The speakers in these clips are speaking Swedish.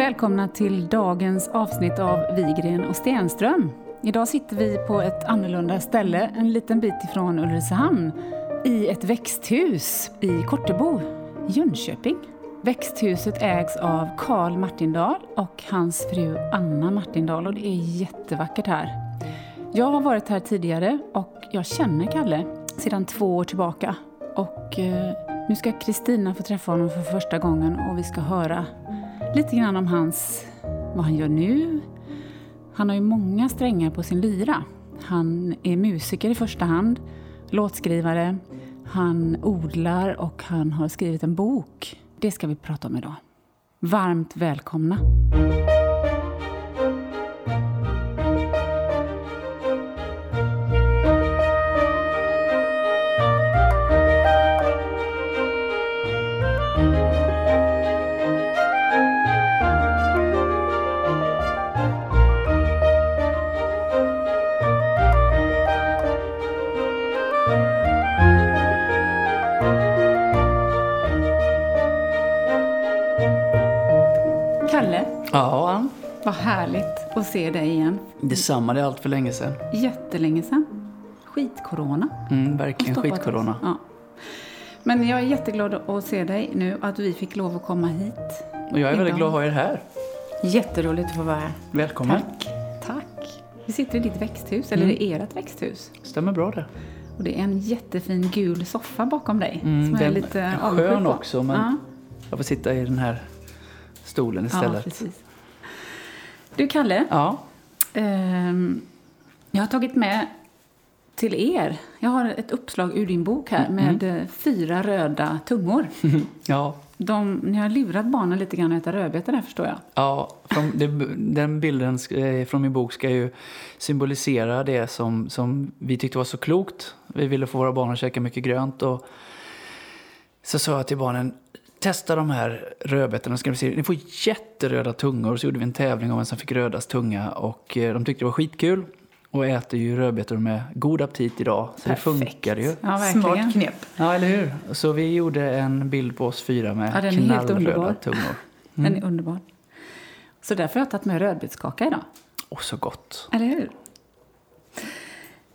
Välkomna till dagens avsnitt av Vigren och Stenström. Idag sitter vi på ett annorlunda ställe, en liten bit ifrån Ulricehamn, i ett växthus i Kortebo, Jönköping. Växthuset ägs av Karl Martindal och hans fru Anna Martindal och det är jättevackert här. Jag har varit här tidigare och jag känner Kalle sedan två år tillbaka. Och eh, nu ska Kristina få träffa honom för första gången och vi ska höra lite grann om hans, vad han gör nu. Han har ju många strängar på sin lyra. Han är musiker i första hand, låtskrivare, han odlar och han har skrivit en bok. Det ska vi prata om idag. Varmt välkomna! Härligt att se dig igen. Detsamma, det är allt för länge sedan. Jättelänge sedan. Skitcorona. Mm, verkligen skitcorona. Ja. Men jag är jätteglad att se dig nu, att vi fick lov att komma hit. Och jag är väldigt Idag. glad att ha er här. Jätteroligt att få vara här. Välkommen. Tack. Tack. Vi sitter i ditt växthus, eller Mm. i ert växthus. Stämmer bra det. Och det är en jättefin gul soffa bakom dig. Mm, som är den lite är avundsjuk skön också, men Ja, jag får sitta i den här stolen ja, istället. precis. Du, Kalle. Ja, Ehm, jag har tagit med till er. Jag har ett uppslag ur din bok här Mm. med eh, fyra röda tungor. ja, De, ni har lurat barnen lite grann att äta rödbetor där förstår jag. ja. Från, det, den bilden eh, från min bok ska ju symbolisera det som, som vi tyckte var så klokt. Vi ville få våra barn att käka mycket grönt. Och så sa jag till barnen, testa de här rödbetorna. Ska vi se. Ni får jätteröda tungor. Så gjorde vi en tävling om vem som fick rödast tunga. Och eh, de tyckte det var skitkul. Och äter ju rödbetor med god aptit idag. Så det funkar ju. Ja, verkligen. Smart knep. Ja, eller hur? Så vi gjorde en bild på oss fyra med Ja, knallröda tungor. Den är underbar. Så därför har jag tagit med rödbetskaka idag. Och så gott. Eller hur?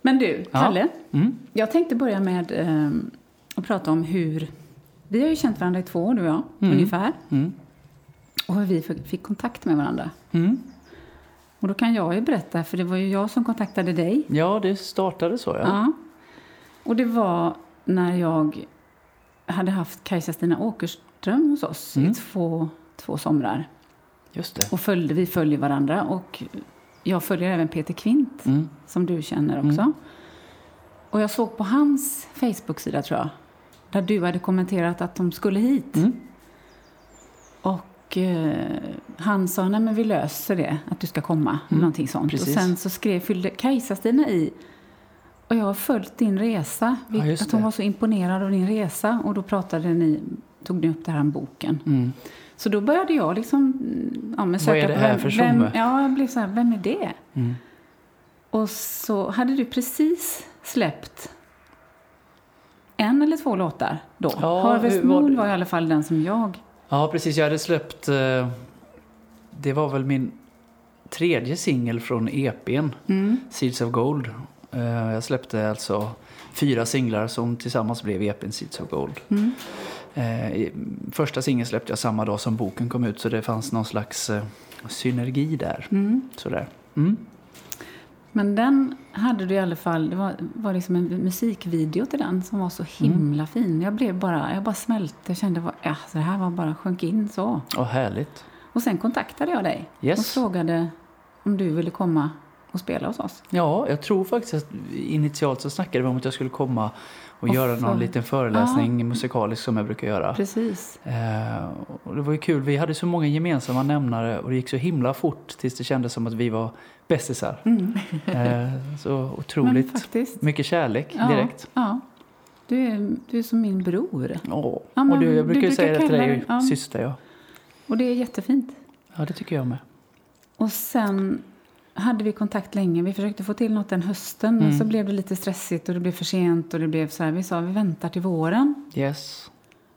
Men du, Ja. Kalle. Mm. Jag tänkte börja med ehm, att prata om hur... Vi har ju känt varandra i två år, du och jag, Mm. ungefär. Mm. Och hur vi fick kontakt med varandra. Mm. Och då kan jag ju berätta, för det var ju jag som kontaktade dig. Ja, det startade så ja. Ja. Och det var när jag hade haft Kajsa-Stina Åkerström hos oss Mm. i två, två somrar. Just det. Och följde, vi följer varandra. Och jag följer även Peter Kvint, Mm. som du känner också. Mm. Och jag såg på hans Facebook-sida, tror jag, där du hade kommenterat att de skulle hit. Mm. Och eh, han sa, nej men vi löser det, att du ska komma. Mm, Någonting sånt. precis. Och sen så skrev, fyllde Kajsa-Stina i. Och jag har följt din resa. Ja, att hon var så imponerad av din resa. Och då pratade ni, tog ni upp det här boken. Mm. Så då började jag liksom ja, men Vad söka är det här vem, för vem, tjomme? Ja, jag blev så här, vem är det? Mm. Och så hade du precis släppt en eller två låtar då. Ja, Harvest var Moon det? var i alla fall den som jag... Ja, precis. Jag hade släppt... Eh, det var väl min tredje singel från EPn, Mm. Seeds of Gold. Eh, jag släppte alltså fyra singlar som tillsammans blev EPn Seeds of Gold. Mm. Eh, första singeln släppte jag samma dag som boken kom ut så det fanns någon slags synergi där. Mm. Sådär. Mm. Men den hade du i alla fall, det var, var liksom en musikvideo till den som var så himla fin. Jag blev bara, jag bara smälte, jag kände att ja, så det här var bara sjönk in så. Och härligt. Och sen kontaktade jag dig Yes. och frågade om du ville komma och spela hos oss. Ja, jag tror faktiskt att initialt så snackade vi om att jag skulle komma och Och göra någon liten föreläsning musikalisk som jag brukar göra. Precis. Eh, och det var ju kul, vi hade så många gemensamma nämnare och det gick så himla fort tills det kändes som att vi var bästisar. Mm. Eh, så otroligt faktiskt. mycket kärlek Ja, direkt. Ja. Du är, du är som min bror. Åh. Ja, men och du, jag du brukar ju brukar säga det till dig, ja. syster. Ja. Och det är jättefint. ja, det tycker jag med. Och sen hade vi kontakt länge. Vi försökte få till något den hösten, men Mm. så blev det lite stressigt och det blev för sent och det blev så här. Vi sa vi väntar till våren. Yes.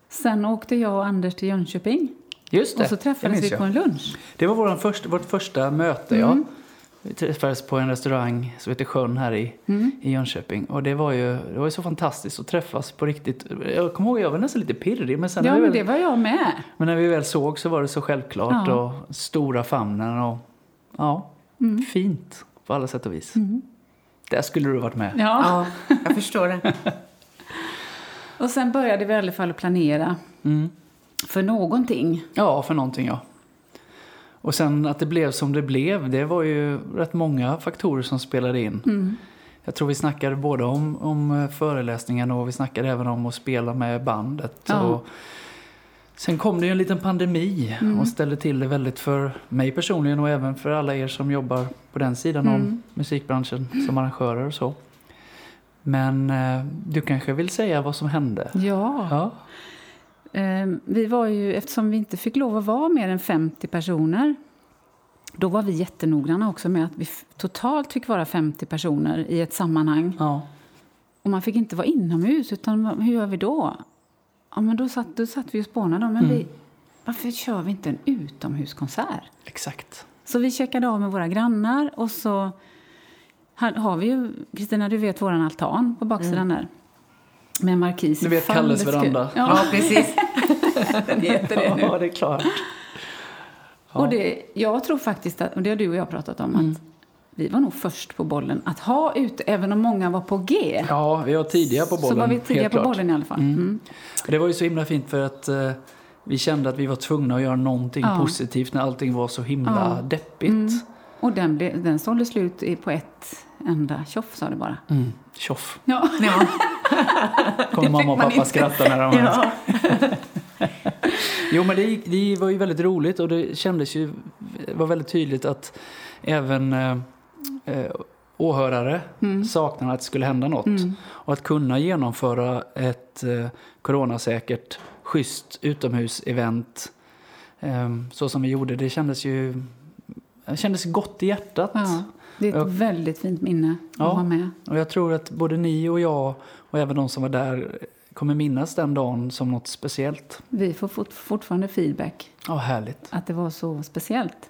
Sen åkte jag och Anders till Jönköping Just det, Och så träffades vi på en lunch. Det var våran första, vårt första möte, Mm. ja. Vi träffades på en restaurang som heter Sjön här i, Mm. i Jönköping. Och det var, ju, det var ju så fantastiskt att träffas på riktigt. Jag kommer ihåg, jag var nästan lite pirrig. Men, sen Ja, när, vi men väl, det var jag med. men när vi väl såg så var det så självklart. Ja. Och stora famnen och ja, Mm. fint på alla sätt och vis. Mm. Där skulle du varit med. Ja. Ja, jag förstår det. Och sen började vi i alla fall planera Mm. för någonting. Ja, för någonting ja. Och sen att det blev som det blev, det var ju rätt många faktorer som spelade in. Mm. Jag tror vi snackade både om, om föreläsningen och vi snackade även om att spela med bandet. Ja. Och sen kom det ju en liten pandemi Mm. och ställde till det väldigt för mig personligen och även för alla er som jobbar på den sidan om Mm. musikbranschen som arrangörer och så. Men eh, du kanske vill säga vad som hände? Ja. Ja. Eh, vi var ju, eftersom vi inte fick lov att vara mer än 50 personer då var vi jättenoggranna också med att vi totalt fick vara 50 personer i ett sammanhang. ja. Och man fick inte vara inomhus, utan hur gör vi då? Ja, men då satt, då satt vi och spånade. Men Mm. vi, varför kör vi inte en utomhuskonsert? Exakt. Så vi checkade av med våra grannar och så här har vi ju, Kristina du vet våran altan på baksidan där. Med markis. Du vet Kalles veranda. Ja, Ja, precis. den heter det nu. Ja, det är klart. Ja. Och det, jag tror faktiskt, att, och det har du och jag pratat om, Mm. att vi var nog först på bollen att ha ute, även om många var på G. Ja, vi var tidiga på bollen. så var vi tidiga på klart. bollen i alla fall. Mm. Mm. Det var ju så himla fint för att eh, vi kände att vi var tvungna att göra någonting Ja. positivt när allting var så himla Ja. deppigt. Mm. Och den, den sålde slut på ett enda tjoff, sa det bara. Tjoff. Ja. Ja. Kommer mamma och pappa inte. skratta när de Ja. Jo, men det, det var ju väldigt roligt och det kändes ju, det var väldigt tydligt att även eh, eh, åhörare Mm. saknade att det skulle hända något. Mm. Och att kunna genomföra ett eh, coronasäkert, schysst utomhusevent eh, så som vi gjorde, det kändes ju det kändes gott i hjärtat. Ja, det är ett Ja. väldigt fint minne Ja. att ha med. Och jag tror att både ni och jag och även de som var där kommer minnas den dagen som något speciellt. Vi får fort, fortfarande feedback Ja, härligt. att det var så speciellt.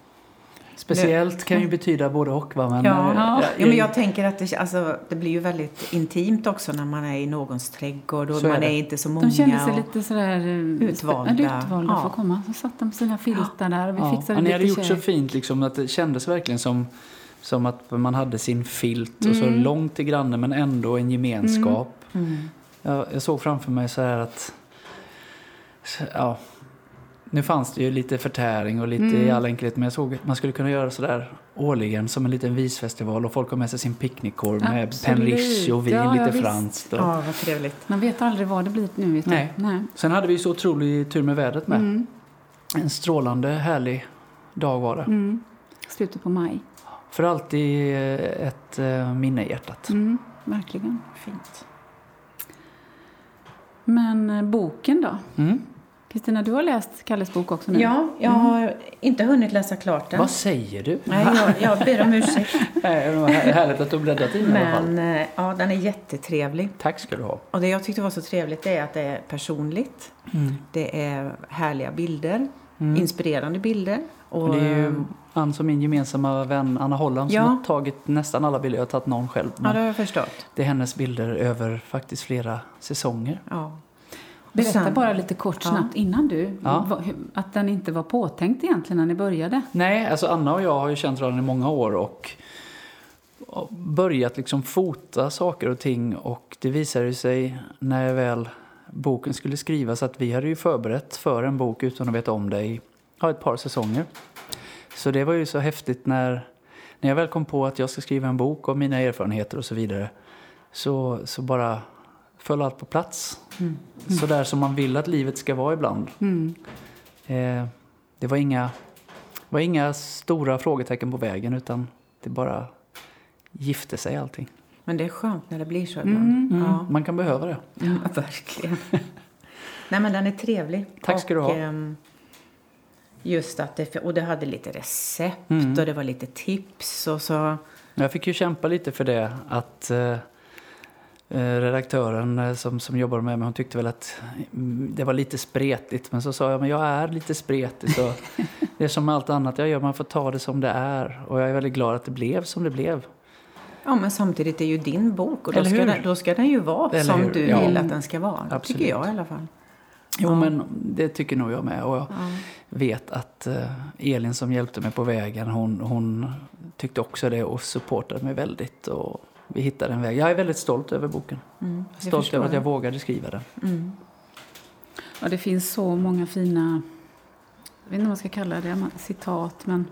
Speciellt kan ju betyda både och. Va? Men, Ja. eh, Ja. Ja, men jag tänker att det, alltså, det blir ju väldigt intimt också när man är i någons trädgård och Så är man det. är inte så många. De kände sig och, lite sådär... eh, Utvalda. ja, utvalda Ja. för att komma. Så satt de med sina filtar där och vi Ja. fixade Ja, ni hade gjort så fint liksom, att det kändes verkligen som, som att man hade sin filt och så Mm. långt till grannen men ändå en gemenskap. Mm. Jag, jag såg framför mig så här att... Ja, nu fanns det ju lite förtäring och lite i Mm. all enkelhet men jag såg att man skulle kunna göra så där årligen som en liten visfestival och folk har med sig sin picknickkorg med penriche och vin, Ja, ja, lite visst. franskt. Och... Ja, vad trevligt. Man vet aldrig vad det blir nu. Vet. Nej. Nej. Sen hade vi så otrolig tur med vädret med. Mm. En strålande härlig dag var det. Mm. Slutet på maj. För alltid eh, ett eh, minne i hjärtat. Mm. Verkligen. Fint. Men eh, boken då? Mm. Kristina, du har läst Kalles bok också nu? Ja, jag har inte hunnit läsa klart den. Vad säger du? Nej, jag, jag ber om ursäkt. Nej, det var här- härligt att du bläddrat in i alla fall. Men eh, ja, den är jättetrevlig. Tack ska du ha. Och det jag tyckte var så trevligt är att det är personligt. Mm. Det är härliga bilder, Mm. inspirerande bilder. Och, Och det är ju ehm, Ann som min gemensamma vän Anna Holland som Ja. har tagit nästan alla bilder. Jag har tagit någon själv. ja, Men det har jag förstått. det är hennes bilder över faktiskt flera säsonger. Ja. Berätta bara lite kort Ja. snabbt innan du, Ja. att den inte var påtänkt egentligen när ni började. Nej, alltså Anna och jag har ju känt varandra i många år och och börjat liksom fota saker och ting och det visade sig när väl boken skulle skrivas att vi hade ju förberett för en bok utan att veta om det i ja, ett par säsonger. Så det var ju så häftigt när, när jag väl kom på att jag ska skriva en bok om mina erfarenheter och så vidare så, så bara föll allt på plats. Mm. Så där som man vill att livet ska vara ibland. Mm. Eh, det var inga, var inga stora frågetecken på vägen utan det bara gifte sig allting. Men det är skönt när det blir så ibland. Mm. Mm, Ja. Man kan behöva det. Mm, verkligen. Nej, men den är trevlig. Tack ska du ha. ehm, Just att det, och det hade lite recept Mm. och det var lite tips och så. Jag fick ju kämpa lite för det att eh, redaktören eh, som, som jobbar med mig, hon tyckte väl att mm, det var lite spretigt. Men så sa jag, men jag är lite spretig. Så det är som allt annat jag gör, man får ta det som det är. Och jag är väldigt glad att det blev som det blev. Ja, men samtidigt är ju din bok och då, ska den, då ska den ju vara Eller som hur? du Ja. vill att den ska vara. Absolut. Tycker jag i alla fall. Jo, men det tycker nog jag med. Och jag Ja. vet att eh, Elin som hjälpte mig på vägen, hon, hon tyckte också det och supportade mig väldigt. Och vi hittade en väg. Jag är väldigt stolt över boken. Mm, det Stolt över att jag jag. vågade skriva den. Mm. Ja, det finns så många fina, jag vet inte vad man ska kalla det, citat, men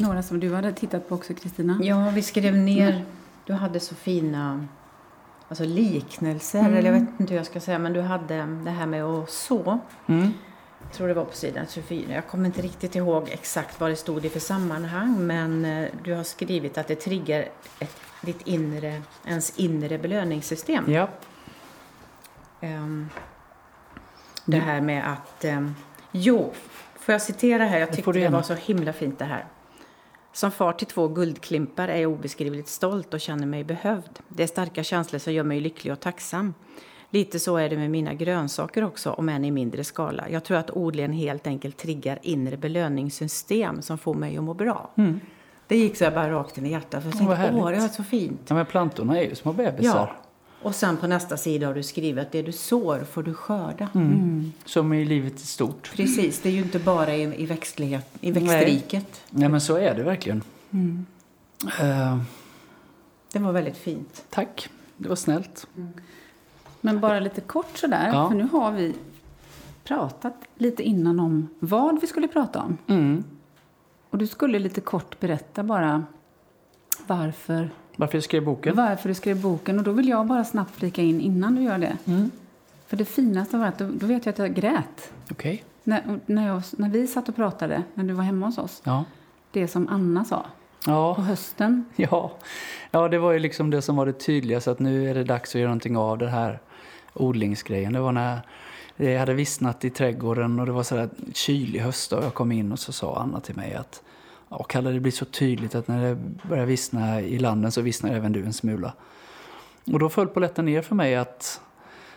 några som du hade tittat på också, Kristina. Ja, vi skrev ner... Du hade så fina alltså liknelser, Mm. eller jag vet inte hur jag ska säga, men du hade det här med att så. Mm. Jag tror det var på sidan 24. Jag kommer inte riktigt ihåg exakt vad det stod i för sammanhang, men eh, du har skrivit att det triggar ett, ditt inre, ens inre belöningssystem. Ja. Ehm, det här med att... ehm, jo, får jag citera här? Jag Det tyckte det gärna. var så himla fint det här. Som far till två guldklimpar är jag obeskrivligt stolt och känner mig behövd. Det är starka känslor som gör mig lycklig och tacksam. Lite så är det med mina grönsaker också, om än i mindre skala. Jag tror att odlingen helt enkelt triggar inre belöningssystem som får mig att må bra. Mm. Det gick så jag bara rakt in i hjärtat. För jag tänkte, åh, det var så fint. ja, men plantorna är ju små bebisar. Ja. Och sen på nästa sida har du skrivit att det du sår får du skörda. Mm. Som i livet i stort. Precis, det är ju inte bara i, i, växtlighet, i växtriket. Nej, men så är det verkligen. Mm. Eh, Det var väldigt fint. tack, det var snällt. Men bara lite kort sådär, Ja. för nu har vi pratat lite innan om vad vi skulle prata om. Mm. Och du skulle lite kort berätta bara varför, Varför jag skrev boken? varför du skrev boken. Och då vill jag bara snabbt flika in innan du gör det. Mm. För det finaste var att då, då vet jag att jag grät. Okej. När, när, jag, när vi satt och pratade, när du var hemma hos oss. Ja. Det som Anna sa Ja. på hösten. Ja. ja, det var ju liksom det som var det tydligaste att nu är det dags att göra någonting av den här odlingsgrejen. Det var när det hade vissnat i trädgården och det var så där kylig höst och jag kom in och så sa Anna till mig att ja, Kalle, det blir så tydligt att när det börjar vissna i landen så vissnar även du en smula. Och då föll polletten ner för mig att,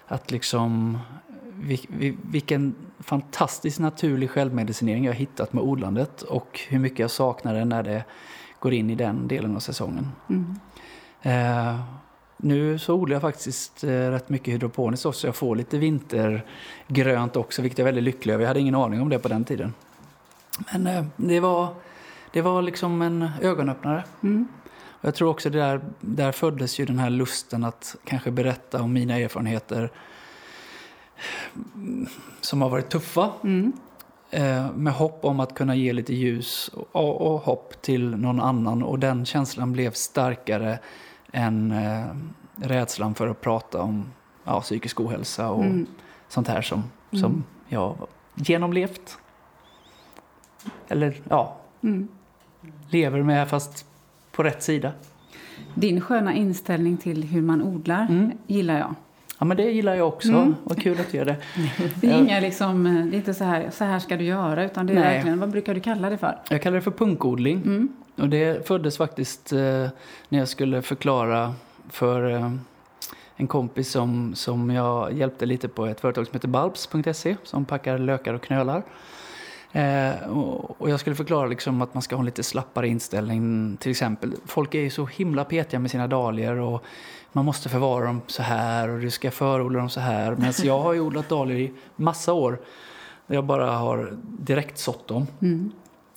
att liksom vil- vil- vilken fantastisk naturlig självmedicinering jag har hittat med odlandet och hur mycket jag saknar det när det går in i den delen av säsongen. Mm. Eh, nu så odlar jag faktiskt eh, rätt mycket hydroponiskt också. Jag får lite vintergrönt också, vilket jag är väldigt lycklig över. Jag hade ingen aning om det på den tiden. Men eh, det, var, det var liksom en ögonöppnare. Mm. Och jag tror också det där, där föddes ju den här lusten att kanske berätta om mina erfarenheter som har varit tuffa. Mm. Eh, med hopp om att kunna ge lite ljus och, och hopp till någon annan. Och den känslan blev starkare än eh, rädslan för att prata om ja, psykisk ohälsa och Mm. sånt här som, Mm. som jag genomlevt. Eller ja, Mm. lever med fast på rätt sida. Din sköna inställning till hur man odlar Mm. gillar jag. Ja men det gillar jag också. Mm. Vad kul att du gör det. Det är, inga liksom, eh, det är inte så här, så här ska du göra, utan det är Nej. verkligen, vad brukar du kalla det för? Jag kallar det för punkodling. Mm. Och det föddes faktiskt eh, när jag skulle förklara för eh, en kompis som, som jag hjälpte lite på ett företag som heter Balbs.se som packar lökar och knölar. Eh, och, och jag skulle förklara liksom att man ska ha en lite slappare inställning. Till exempel, folk är ju så himla petiga med sina dahlior och man måste förvara dem så här och du ska förodla dem så här. Men jag har ju odlat dahlior i massa år. Jag bara har direkt sått dem Mm.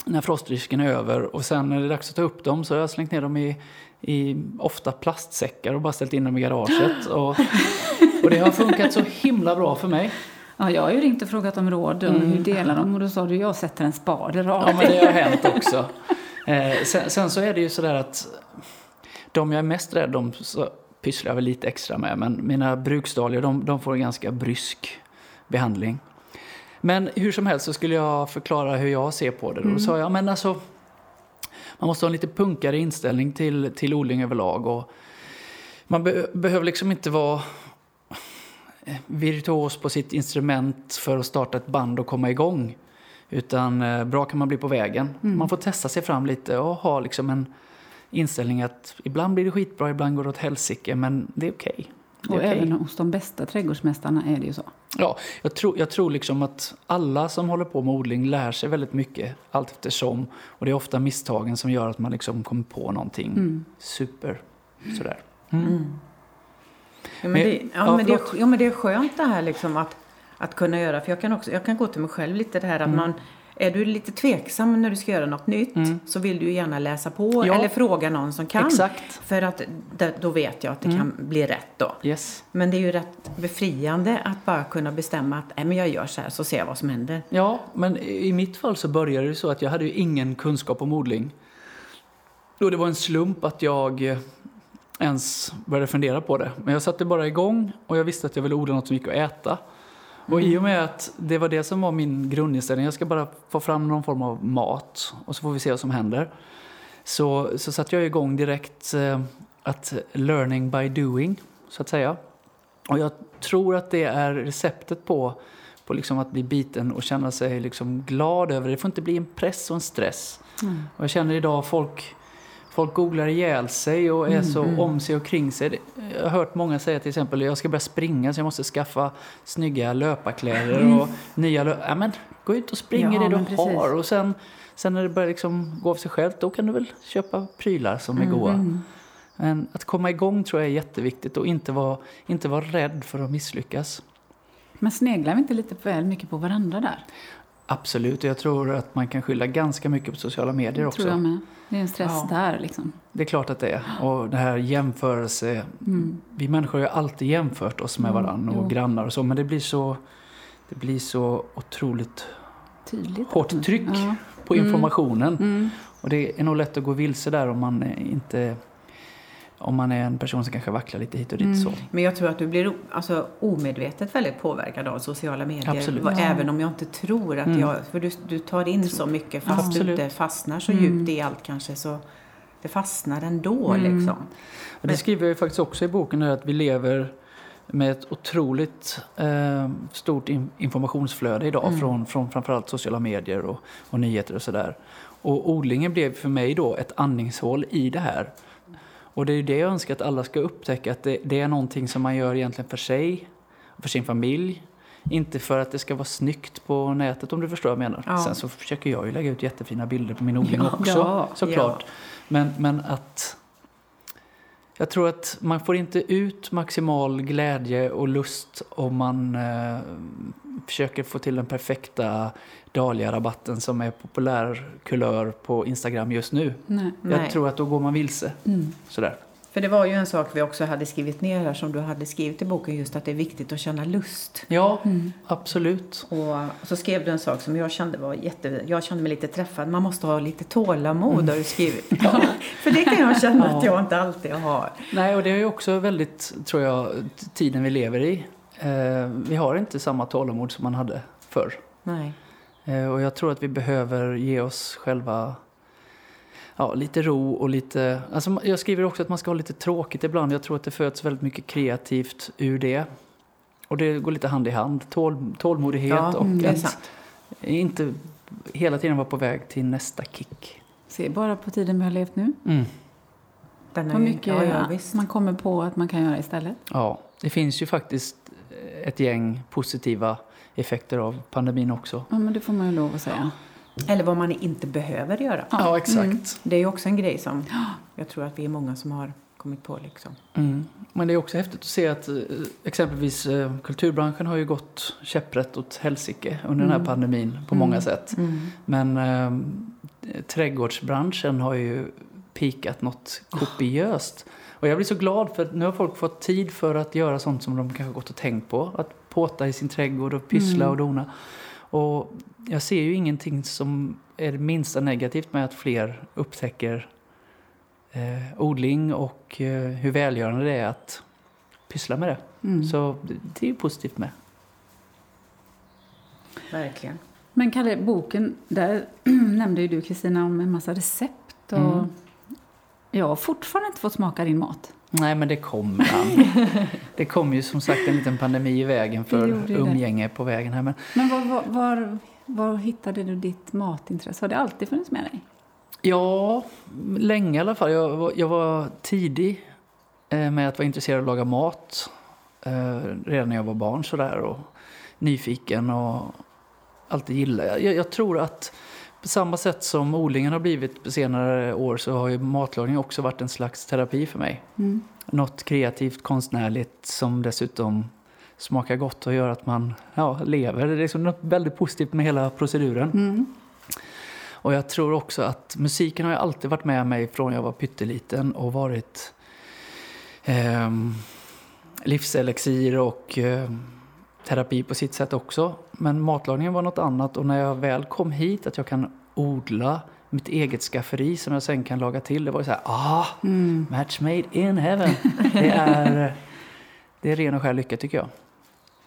När frostrisken är över och sen när det är dags att ta upp dem så har jag slängt ner dem i, i ofta plastsäckar och bara ställt in dem i garaget. Och, och det har funkat så himla bra för mig. Ja, jag har ju ringt och frågat om råd och hur delar de och då sa du jag sätter en spade Ja, rakt men det har hänt också. Eh, sen, sen så är det ju sådär att de jag är mest rädd om så pysslar jag väl lite extra med. Men mina bruksdahlior de, de får en ganska brysk behandling. Men hur som helst så skulle jag förklara hur jag ser på det. Då sa jag, men alltså man måste ha en lite punkare inställning till, till odling överlag. Och man be, behöver liksom inte vara virtuos på sitt instrument för att starta ett band och komma igång. Utan eh, bra kan man bli på vägen. Man får testa sig fram lite och ha liksom en inställning att ibland blir det skitbra, ibland går det åt helsike, men det är okej. Okay. Och okay. även hos de bästa trädgårdsmästarna är det ju så. Ja, jag tror, jag tror liksom att alla som håller på med odling lär sig väldigt mycket allt eftersom. Och det är ofta misstagen som gör att man liksom kommer på någonting mm. super. Sådär. Mm. Mm. Ja, men det, ja, men det, ja, men det är skönt det här liksom att, att kunna göra. För jag kan, också, jag kan gå till mig själv lite det här att mm. man är du lite tveksam när du ska göra något nytt mm. så vill du gärna läsa på ja. eller fråga någon som kan. Exakt. För att då vet jag att det mm. kan bli rätt då. Yes. Men det är ju rätt befriande att bara kunna bestämma att Nej, men jag gör så här så ser jag vad som händer. Ja, men i mitt fall så började det så att jag hade ju ingen kunskap om odling. Och det var en slump att jag eh, ens började fundera på det. Men jag satte bara igång och jag visste att jag ville odla något som gick att äta. Och i och med att det var det som var min grundinställning, jag ska bara få fram någon form av mat och så får vi se vad som händer. Så, så satte jag igång direkt eh, att learning by doing, så att säga. Och jag tror att det är receptet på, på liksom att bli biten och känna sig liksom glad över det. Det får inte bli en press och en stress. Mm. Och jag känner idag folk Folk googlar ihjäl sig och är mm, så mm. om sig och kring sig. Jag har hört många säga till exempel jag ska börja springa så jag måste skaffa snygga löparkläder mm. och nya lö ja, men Gå ut och spring ja, det du precis. har och sen, sen när det börjar liksom gå av sig självt då kan du väl köpa prylar som är mm, goa. Mm. Men att komma igång tror jag är jätteviktigt och inte vara, inte vara rädd för att misslyckas. Men sneglar vi inte lite väl mycket på varandra där? Absolut, jag tror att man kan skylla ganska mycket på sociala medier också. Tror jag med. Det är en stress ja. där liksom. Det är klart att det är. Och det här jämförelse. Mm. Vi människor har ju alltid jämfört oss med mm. varandra och jo. grannar och så. Men det blir så, det blir så otroligt Tydligt, hårt tryck ja. på mm. informationen. Mm. Och det är nog lätt att gå vilse där om man inte om man är en person som kanske vacklar lite hit och dit. Mm. Så. Men jag tror att du blir alltså, omedvetet väldigt påverkad av sociala medier. Absolut. Även om jag inte tror att mm. jag... För du, du tar in så mycket fast Absolut. du inte fastnar så mm. djupt i allt kanske. Så det fastnar ändå mm. liksom. Och det skriver jag faktiskt också i boken att vi lever med ett otroligt eh, stort in, informationsflöde idag mm. från, från framförallt sociala medier och, och nyheter och sådär. Och odlingen blev för mig då ett andningshål i det här. Och det är det jag önskar att alla ska upptäcka, att det, det, är någonting som man gör egentligen för sig, för sin familj. Inte för att det ska vara snyggt på nätet om du förstår vad jag menar. Ja. Sen så försöker jag ju lägga ut jättefina bilder på min odling ja, också, ja, såklart. Men, men att jag tror att man får inte ut maximal glädje och lust om man eh, försöker få till den perfekta Dahlia-rabatten som är populär kulör på Instagram just nu. Nej. Jag Nej. tror att då går man vilse. Mm. Sådär. För det var ju en sak vi också hade skrivit ner här som du hade skrivit i boken just att det är viktigt att känna lust. Ja, mm. absolut. Och så skrev du en sak som jag kände var jätte... Jag kände mig lite träffad. Man måste ha lite tålamod mm. har du skrivit. Ja. För det kan jag känna ja. att jag inte alltid har. Nej, och det är ju också väldigt, tror jag, tiden vi lever i. Eh, vi har inte samma tålamod som man hade förr. Nej. Eh, och jag tror att vi behöver ge oss själva ja, lite ro och lite... Alltså jag skriver också att man ska ha lite tråkigt ibland. Jag tror att det föds väldigt mycket kreativt ur det. Och det går lite hand i hand. Tål, tålmodighet ja, och att inte hela tiden vara på väg till nästa kick. Se bara på tiden vi har levt nu. Mm. Vad mycket ja, ja, man kommer på att man kan göra istället. Ja, det finns ju faktiskt ett gäng positiva effekter av pandemin också. Ja, men det får man ju lov att säga. Eller vad man inte behöver göra. Ja, exakt. Mm. Det är ju också en grej som jag tror att vi är många som har kommit på. Liksom. Mm. Men det är också häftigt att se att eh, exempelvis eh, kulturbranschen har ju gått käpprätt åt helsike under mm. den här mm. pandemin på många mm. sätt. Mm. Men äh, trädgårdsbranschen har ju pikat något kopiöst. Och jag blir så glad för nu har folk fått tid för att göra sånt som de kanske gått och tänkt på. Att påta i sin trädgård och pyssla mm. och dona. Och jag ser ju ingenting som är det minsta negativt med att fler upptäcker eh, odling och eh, hur välgörande det är att pyssla med det. Mm. Så det är ju positivt med. Verkligen. Men Kalle, boken, där nämnde ju du Kristina om en massa recept. Och mm. Jag har fortfarande inte fått smaka din mat. Nej, men det kommer han. det kom ju som sagt en liten pandemi i vägen för umgänge på vägen här. Men, men var, var, var, var, hittade du ditt matintresse? Har det alltid funnits med dig? Ja, länge i alla fall. Jag, var- jag var tidig eh, med att vara intresserad av att laga mat. Eh, redan när jag var barn sådär och nyfiken och alltid gilla. Jag, jag tror att på samma sätt som odlingen har blivit på senare år så har ju matlagning också varit en slags terapi för mig. Mm. Något kreativt, konstnärligt som dessutom smakar gott och gör att man ja, lever. Det är liksom något väldigt positivt med hela proceduren. Mm. Och jag tror också att musiken har alltid varit med mig från jag var pytteliten och varit ehm, livselixir och ehm, terapi på sitt sätt också. Men matlagningen var något annat och när jag väl kom hit att jag kan odla mitt eget skafferi som jag sen kan laga till. Det var ju så här, ah, Mm. match made in heaven. Det är, det är ren och skär lycka tycker jag.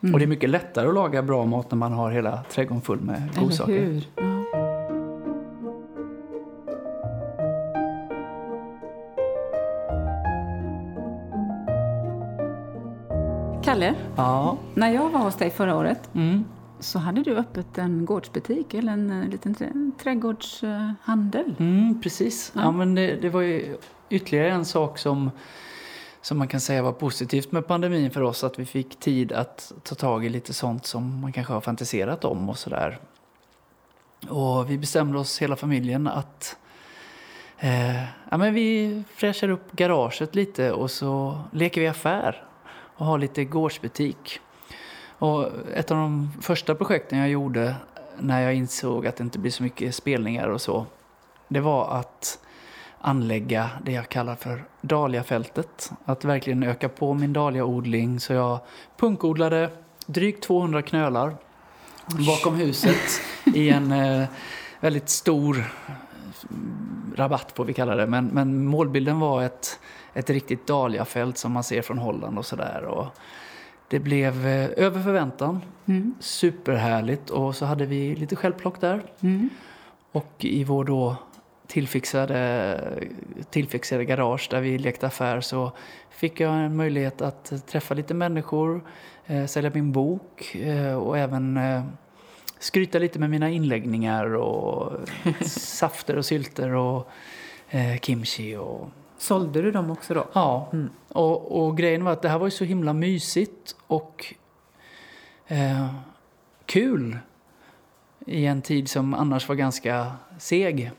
Mm. Och det är mycket lättare att laga bra mat när man har hela trädgården full med godsaker. Kalle, Ja. när jag var hos dig förra året Mm. så hade du öppet en gårdsbutik eller en eh, liten trä- trädgårdshandel. Mm, precis. Ja. Ja. men det, det var ju ytterligare en sak som, som man kan säga var positivt med pandemin för oss. Att vi fick tid att ta tag i lite sånt som man kanske har fantiserat om och sådär. Och vi bestämde oss hela familjen att eh, ja, men vi fräschar upp garaget lite och så leker vi affär och har lite gårdsbutik. Och ett av de första projekten jag gjorde när jag insåg att det inte blir så mycket spelningar och så, det var att anlägga det jag kallar för dahliafältet. Att verkligen öka på min dahliaodling. Så jag punkodlade drygt 200 knölar bakom huset i en eh, väldigt stor rabatt får vi kalla det. Men, men målbilden var ett, ett riktigt dahliafält som man ser från Holland och sådär. Det blev eh, över förväntan. Mm. Superhärligt. Och så hade vi lite självplock där. Mm. Och i vår då tillfixade, tillfixade garage där vi lekte affär så fick jag en möjlighet att träffa lite människor, eh, sälja min bok eh, och även eh, skryta lite med mina inläggningar och safter och sylter och kimchi och Sålde du dem också då? Ja, Mm. och, och grejen var att det här var ju så himla mysigt och eh, kul i en tid som annars var ganska seg.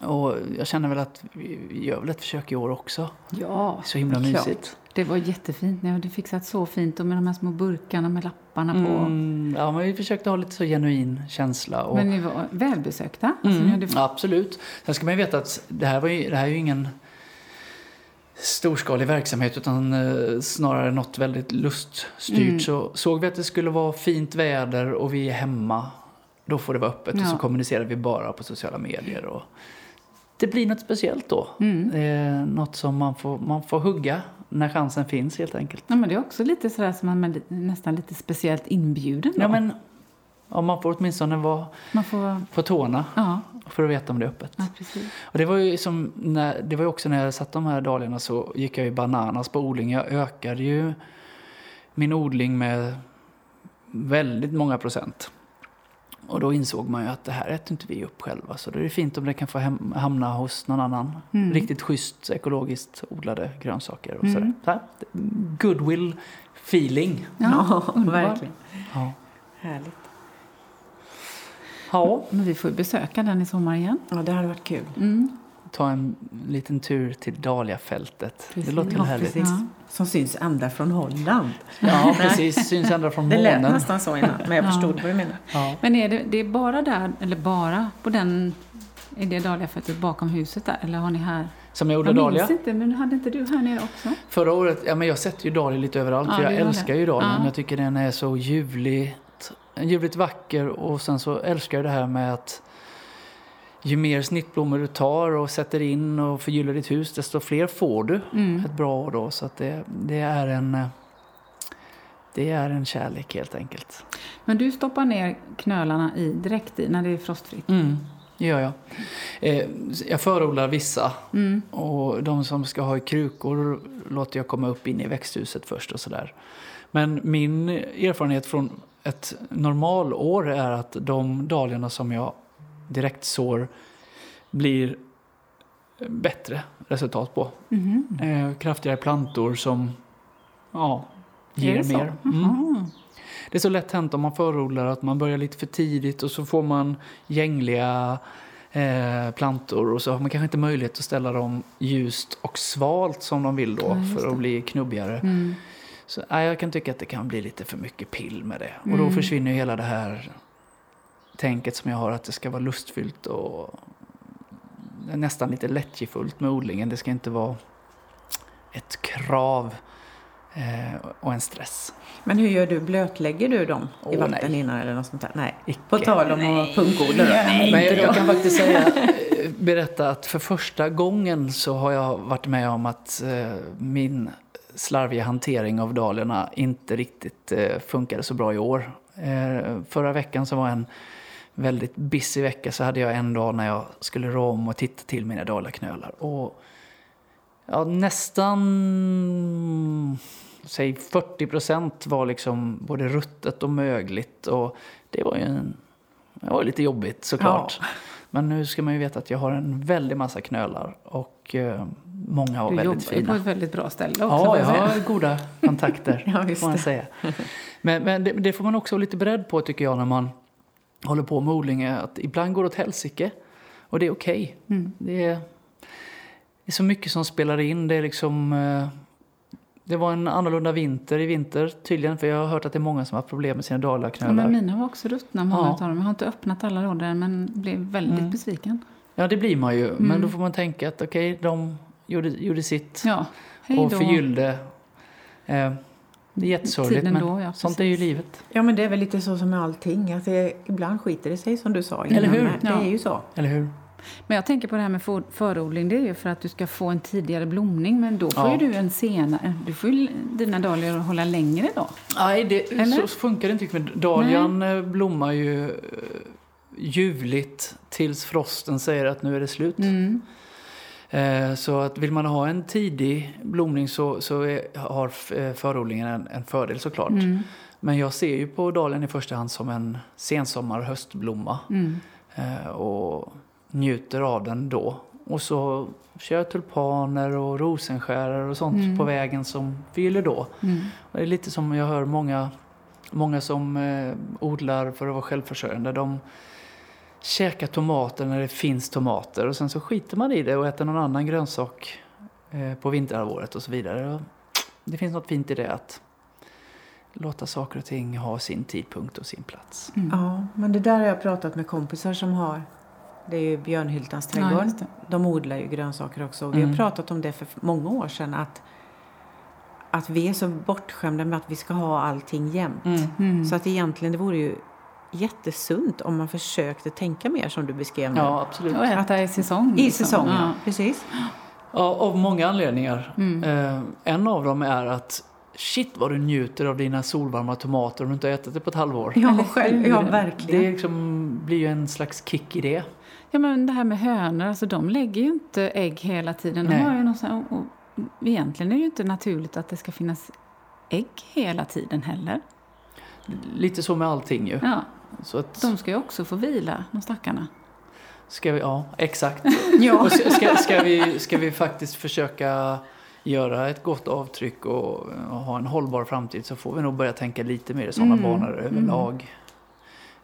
Och jag känner väl att vi gör väl ett försök i år också. Ja, Så himla klart. mysigt. Det var jättefint. Ni hade fixat så fint och med de här små burkarna med lapparna på. Mm, ja, men vi försökte ha lite så genuin känsla. Och, Men ni var välbesökta. Alltså, ni Mm, hade... Absolut. Sen ska man ju veta att det här, var ju, det här är ju ingen storskalig verksamhet utan eh, snarare något väldigt luststyrt. Mm. Så såg vi att det skulle vara fint väder och vi är hemma, då får det vara öppet. Och Ja. så kommunicerar vi bara på sociala medier. Och det blir något speciellt då. Mm. Är något som man får, man får hugga när chansen finns helt enkelt. Ja, men det är också lite sådär som man är nästan lite speciellt inbjuden. Då. Ja, men, ja, man får åtminstone vara Man får... på tårna Ja, för att veta om det är öppet. ja. Och det var ju som när, det var också när jag satt de här dahliorna så gick jag ju bananas på odling. Jag ökade ju min odling med väldigt många procent. Och då insåg man ju att det här äter inte vi upp själva. Så det är fint om det kan få hem, hamna hos någon annan. Mm. Riktigt schysst ekologiskt odlade grönsaker och Mm. sådär. Så här, goodwill feeling. Ja, underbart. verkligen. Ja. Härligt. Ja. Men vi får ju besöka den i sommar igen. Ja, det hade varit kul. Mm. Ta en liten tur till Dahliafältet. Det Precis. låter Ja, härligt. precis. Ja. Som syns ända från Holland. Ja, precis. Syns ända från Det lät månen. nästan så innan, men jag Ja. förstod vad du menar. Ja. Men är det, det är bara där, eller bara på den, är det dahliafältet bakom huset där? Eller har ni här? Som jag gjorde Jag dahlia. minns inte, men hade inte du här nere också? Förra året, ja men jag sätter ju dahlia lite överallt Ja, för jag älskar det. ju dahlian. Ja. Jag tycker den är så ljuvligt, ljuvligt vacker och sen så älskar jag det här med att ju mer snittblommor du tar och sätter in och förgyller ditt hus desto fler får du Mm. ett bra år då. Så att det, det är en det är en kärlek helt enkelt. Men du stoppar ner knölarna i direkt i när det är frostfritt? Mm, det gör jag. Eh, jag förodlar vissa Mm. Och de som ska ha i krukor låter jag komma upp in i växthuset först och sådär. Men min erfarenhet från ett normalår är att de dahliorna som jag direkt sår blir bättre resultat på. Mhm. Eh, kraftigare plantor som ja, ger det mer. Mm. Jaha. Det är så lätt hänt om man förodlar att man börjar lite för tidigt och så får man gängliga eh, plantor och så har man kanske inte möjlighet att ställa dem ljust och svalt som de vill då Ja, för att bli knubbigare. Mm. Så, nej, jag kan tycka att det kan bli lite för mycket pill med det. Och Mm. då försvinner ju hela det här tänket som jag har att det ska vara lustfyllt och nästan lite lättjefullt med odlingen. Det ska inte vara ett krav eh, och en stress. Men hur gör du? Blötlägger du dem i Åh, vatten nej. innan eller något sånt där? Nej. Icke. På tal om att punkodla då? Men jag, jag kan faktiskt säga, eh, berätta att för första gången så har jag varit med om att eh, min slarviga hantering av dahliorna inte riktigt eh, funkade så bra i år. Eh, förra veckan som var en väldigt busy vecka så hade jag en dag när jag skulle rå om och titta till mina dahliaknölar. Och ja, nästan säg 40 procent var liksom både ruttet och mögligt. Och det var ju en, det var lite jobbigt såklart. Men nu ska man ju veta att jag har en väldig massa knölar och eh, många var Du väldigt jobbar ju på fina. ett väldigt bra ställe också. Ja, jag har goda kontakter, Ja, får man säga. Men, men det, det får man också vara lite beredd på tycker jag när man håller på med odling. Att ibland går det åt helsike och det är okej. Mm. Det, är, det är så mycket som spelar in. Det är liksom... eh, Det var en annorlunda vinter i vinter tydligen för jag har hört att det är många som har problem med sina Ja, dahliaknölar. men mina var också ruttna, många Ja. av dem. Jag har inte öppnat alla lådor men blev väldigt Mm. besviken. Ja, det blir man ju. Men Mm. då får man tänka att okej, de gjorde, gjorde sitt Ja, och förgyllde. Eh, det är jättesorgligt, men då, ja, sånt är ju livet. Ja, men det är väl lite så som med allting. Att det, ibland skiter det sig som du sa innan. Eller hur? Det Ja. är ju så. Eller hur? Men jag tänker på det här med för- förodling. Det är ju för att du ska få en tidigare blomning. Men då får Ja. ju du en senare. Du får ju dina dahlior hålla längre då. Nej, det, Eller? så funkar det inte Dahlian eh, blommar ju eh, ljuvligt tills frosten säger att nu är det slut. Mm. Eh, Så att vill man ha en tidig blomning så, så är, har eh, förodlingen en, en fördel såklart. Mm. Men jag ser ju på dahlian i första hand som en sensommar höstblomma. Mm. eh, och njuter av den då. Och så kör jag tulpaner och rosenskärer och sånt Mm. på vägen som fyller då. Mm. Det är lite som jag hör många, många som odlar för att vara självförsörjande. De käkar tomater när det finns tomater och sen så skiter man i det och äter någon annan grönsak eh, på vinterhalvåret och så vidare. Det finns något fint i det att låta saker och ting ha sin tidpunkt och sin plats. Mm. Ja, men det där har jag pratat med kompisar som har. Det är ju Björnhyltans Ja, trädgård. det. De odlar ju grönsaker också. Och vi Mm. har pratat om det för många år sedan. Att, att vi är så bortskämda med att vi ska ha allting jämt. Mm. Så att egentligen det vore ju jättesunt om man försökte tänka mer som du beskrev nu. Ja, absolut. Och äta i säsong. I liksom. säsong, ja. Precis. Ja, av många anledningar. Mm. Eh, en av dem är att shit vad du njuter av dina solvarma tomater om du inte har ätit det på ett halvår. Ja, själv, ja Det verkligen. liksom blir ju en slags kick i det. Ja, men det här med hönor, alltså de lägger ju inte ägg hela tiden. De Nej. har ju någon sån, här- och egentligen är det ju inte naturligt att det ska finnas ägg hela tiden heller. Lite så med allting ju. Ja, Så att, de ska ju också få vila, de stackarna. ska vi, ja, exakt. Ja. Och ska, ska, vi, ska vi faktiskt försöka göra ett gott avtryck och, och ha en hållbar framtid så får vi nog börja tänka lite mer i sådana Mm, banor mm. överlag.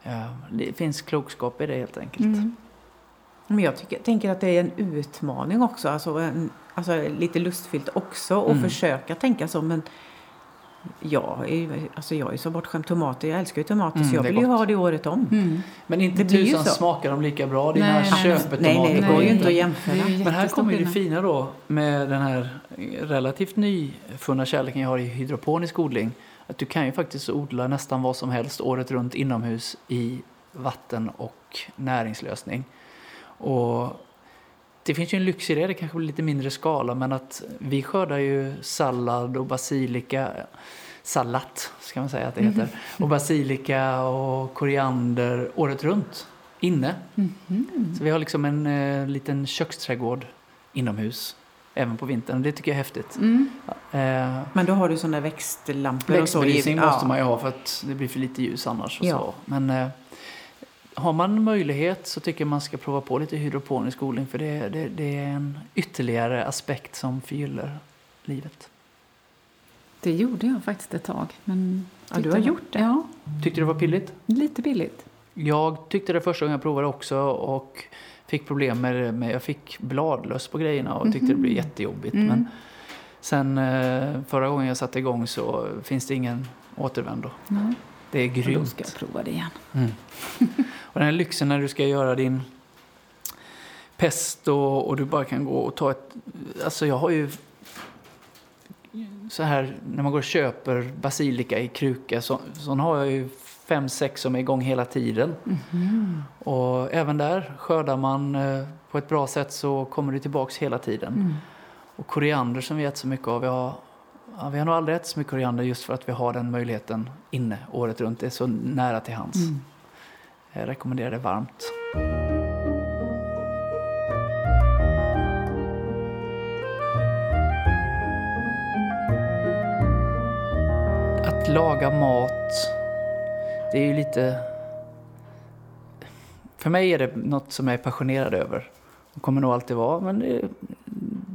Ja, det finns klokskap i det helt enkelt. Mm. Men jag tycker, tänker att det är en utmaning också. Alltså, en, alltså lite lustfyllt också att Mm. försöka tänka så. Men jag är, ju- alltså jag är så bortskämd. Tomater, jag älskar ju tomater Mm, så jag vill ju ha det året om. Mm. Men inte Det tusan så. smakar de lika bra, dina Nej, köpetomater. nej, nej, det går ju inte att jämföra. Men här kommer ju det fina då med den här relativt nyfunna kärleken jag har i hydroponisk odling. Att du kan ju faktiskt odla nästan vad som helst året runt inomhus i vatten och näringslösning. Och det finns ju en lyx i det, det kanske blir lite mindre skala, men att vi skördar ju sallad och basilika, sallat ska man säga att det heter, och basilika och koriander året runt, inne. Mhm. Så vi har liksom en eh, liten köksträdgård inomhus, även på vintern. Det tycker jag är häftigt. Mm. Eh, Men då har du sådana växtlampor och så. Växtbelysning måste ja. man ju ha för att det blir för lite ljus annars. Och Ja. så. Men eh, har man möjlighet så tycker jag man ska prova på lite hydroponisk odling för det, det, det är en ytterligare aspekt som förgyller livet. Det gjorde jag faktiskt ett tag. Men Ja, du har gjort det? Ja, Tyckte du det var pilligt? lite billigt. Jag tyckte det första gången jag provade också och fick problem med, med jag fick bladlöss på grejerna och tyckte det blev jättejobbigt. Mm. Men sen eh, förra gången jag satte igång så finns det ingen återvändo. Ja. Det är och Då grymt. ska jag prova det igen. Och den här lyxen när du ska göra din pesto och du bara kan gå och ta ett... Alltså jag har ju så här när man går och köper basilika i kruka så, sån har jag ju fem, sex som är igång hela tiden. Och även där skördar man eh, på ett bra sätt så kommer det tillbaks hela tiden. Mm. Och koriander som vi äter så mycket av, vi har, ja, vi har nog aldrig ätit så mycket koriander just för att vi har den möjligheten inne året runt. Det är så nära till hands. Mm. Jag rekommenderar det varmt. Att laga mat, det är ju lite... För mig är det något som jag är passionerad över. Och kommer nog alltid vara. Men det är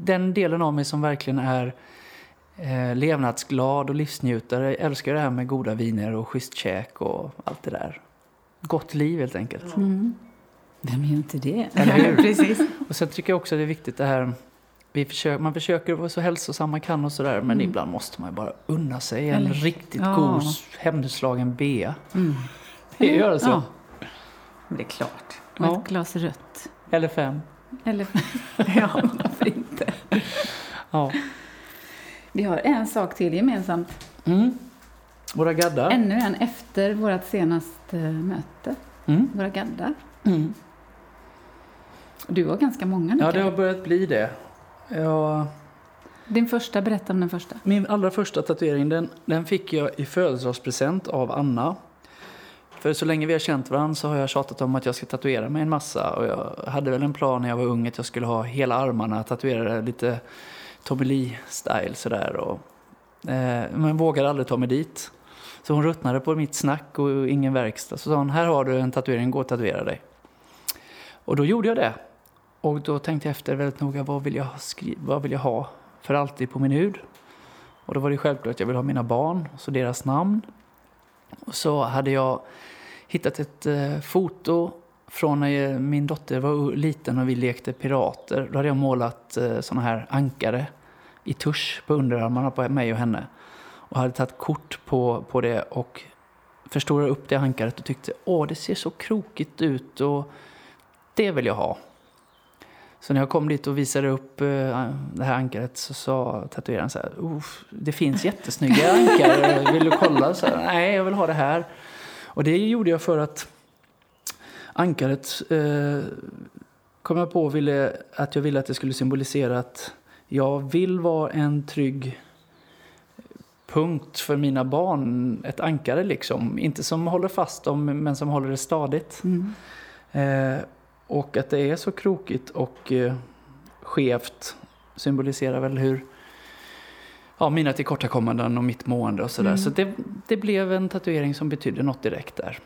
den delen av mig som verkligen är eh, levnadsglad och livsnjutare. Jag älskar det här med goda viner och schysst käk och allt det där. Gott liv helt enkelt. Mm. Vem gör inte det? Eller hur? Precis. Och sen tycker jag också det är viktigt det här vi försöker, man försöker vara så hälsosam man kan och sådär men Mm. ibland måste man ju bara unna sig en Eller- riktigt ja. god hemslagen bea. Mm. Det gör så. Ja, Det är klart. och Ja. ett glas rött. Eller fem. Eller ja, varför inte? Ja. Vi har en sak till gemensamt. Mm. Våra gaddar. Ännu en efter vårt senaste möte. Mm. Våra gaddar. Mm. Du har ganska många nu. Ja, det har börjat bli det. Ja, Din första, berätta om den första. min allra första tatuering den, den fick jag i födelsedagspresent av Anna. För så länge vi har känt varandra så har jag tjatat om att jag ska tatuera mig en massa. Och jag hade väl en plan när jag var ung att jag skulle ha hela armarna tatuerade lite Tommy Lee-style sådär. Och, eh, men vågade aldrig ta mig dit. Så hon ruttnade på mitt snack och ingen verkstad. Så sa hon, här har du en tatuering, gå och tatuera dig. Och då gjorde jag det. Och då tänkte jag efter väldigt noga, vad vill jag, skri- vad vill jag ha för alltid på min hud? Och då var det självklart att jag vill ha mina barn, så deras namn. Och så hade jag hittat ett eh, foto från när min dotter var liten och vi lekte pirater. Då hade jag målat eh, såna här ankare i tusch på underarmarna på mig och henne. Och hade tagit kort på, på det och förstorade upp det ankaret och tyckte åh, det ser så krokigt ut och det vill jag ha. Så när jag kom dit och visade upp eh, det här ankaret så sa tatueraren så här, det finns jättesnygga ankare, vill du kolla? Så här, Nej, jag vill ha det här. Och det gjorde jag för att ankaret eh, kom jag på ville, att jag ville att det skulle symbolisera att jag vill vara en trygg punkt för mina barn, ett ankare liksom. Inte som håller fast dem, men som håller det stadigt. Mm. Eh, och att det är så krokigt och eh, skevt symboliserar väl hur ja, mina tillkortakommanden och mitt mående och sådär. Mm. Så det, det blev en tatuering som betydde något direkt där.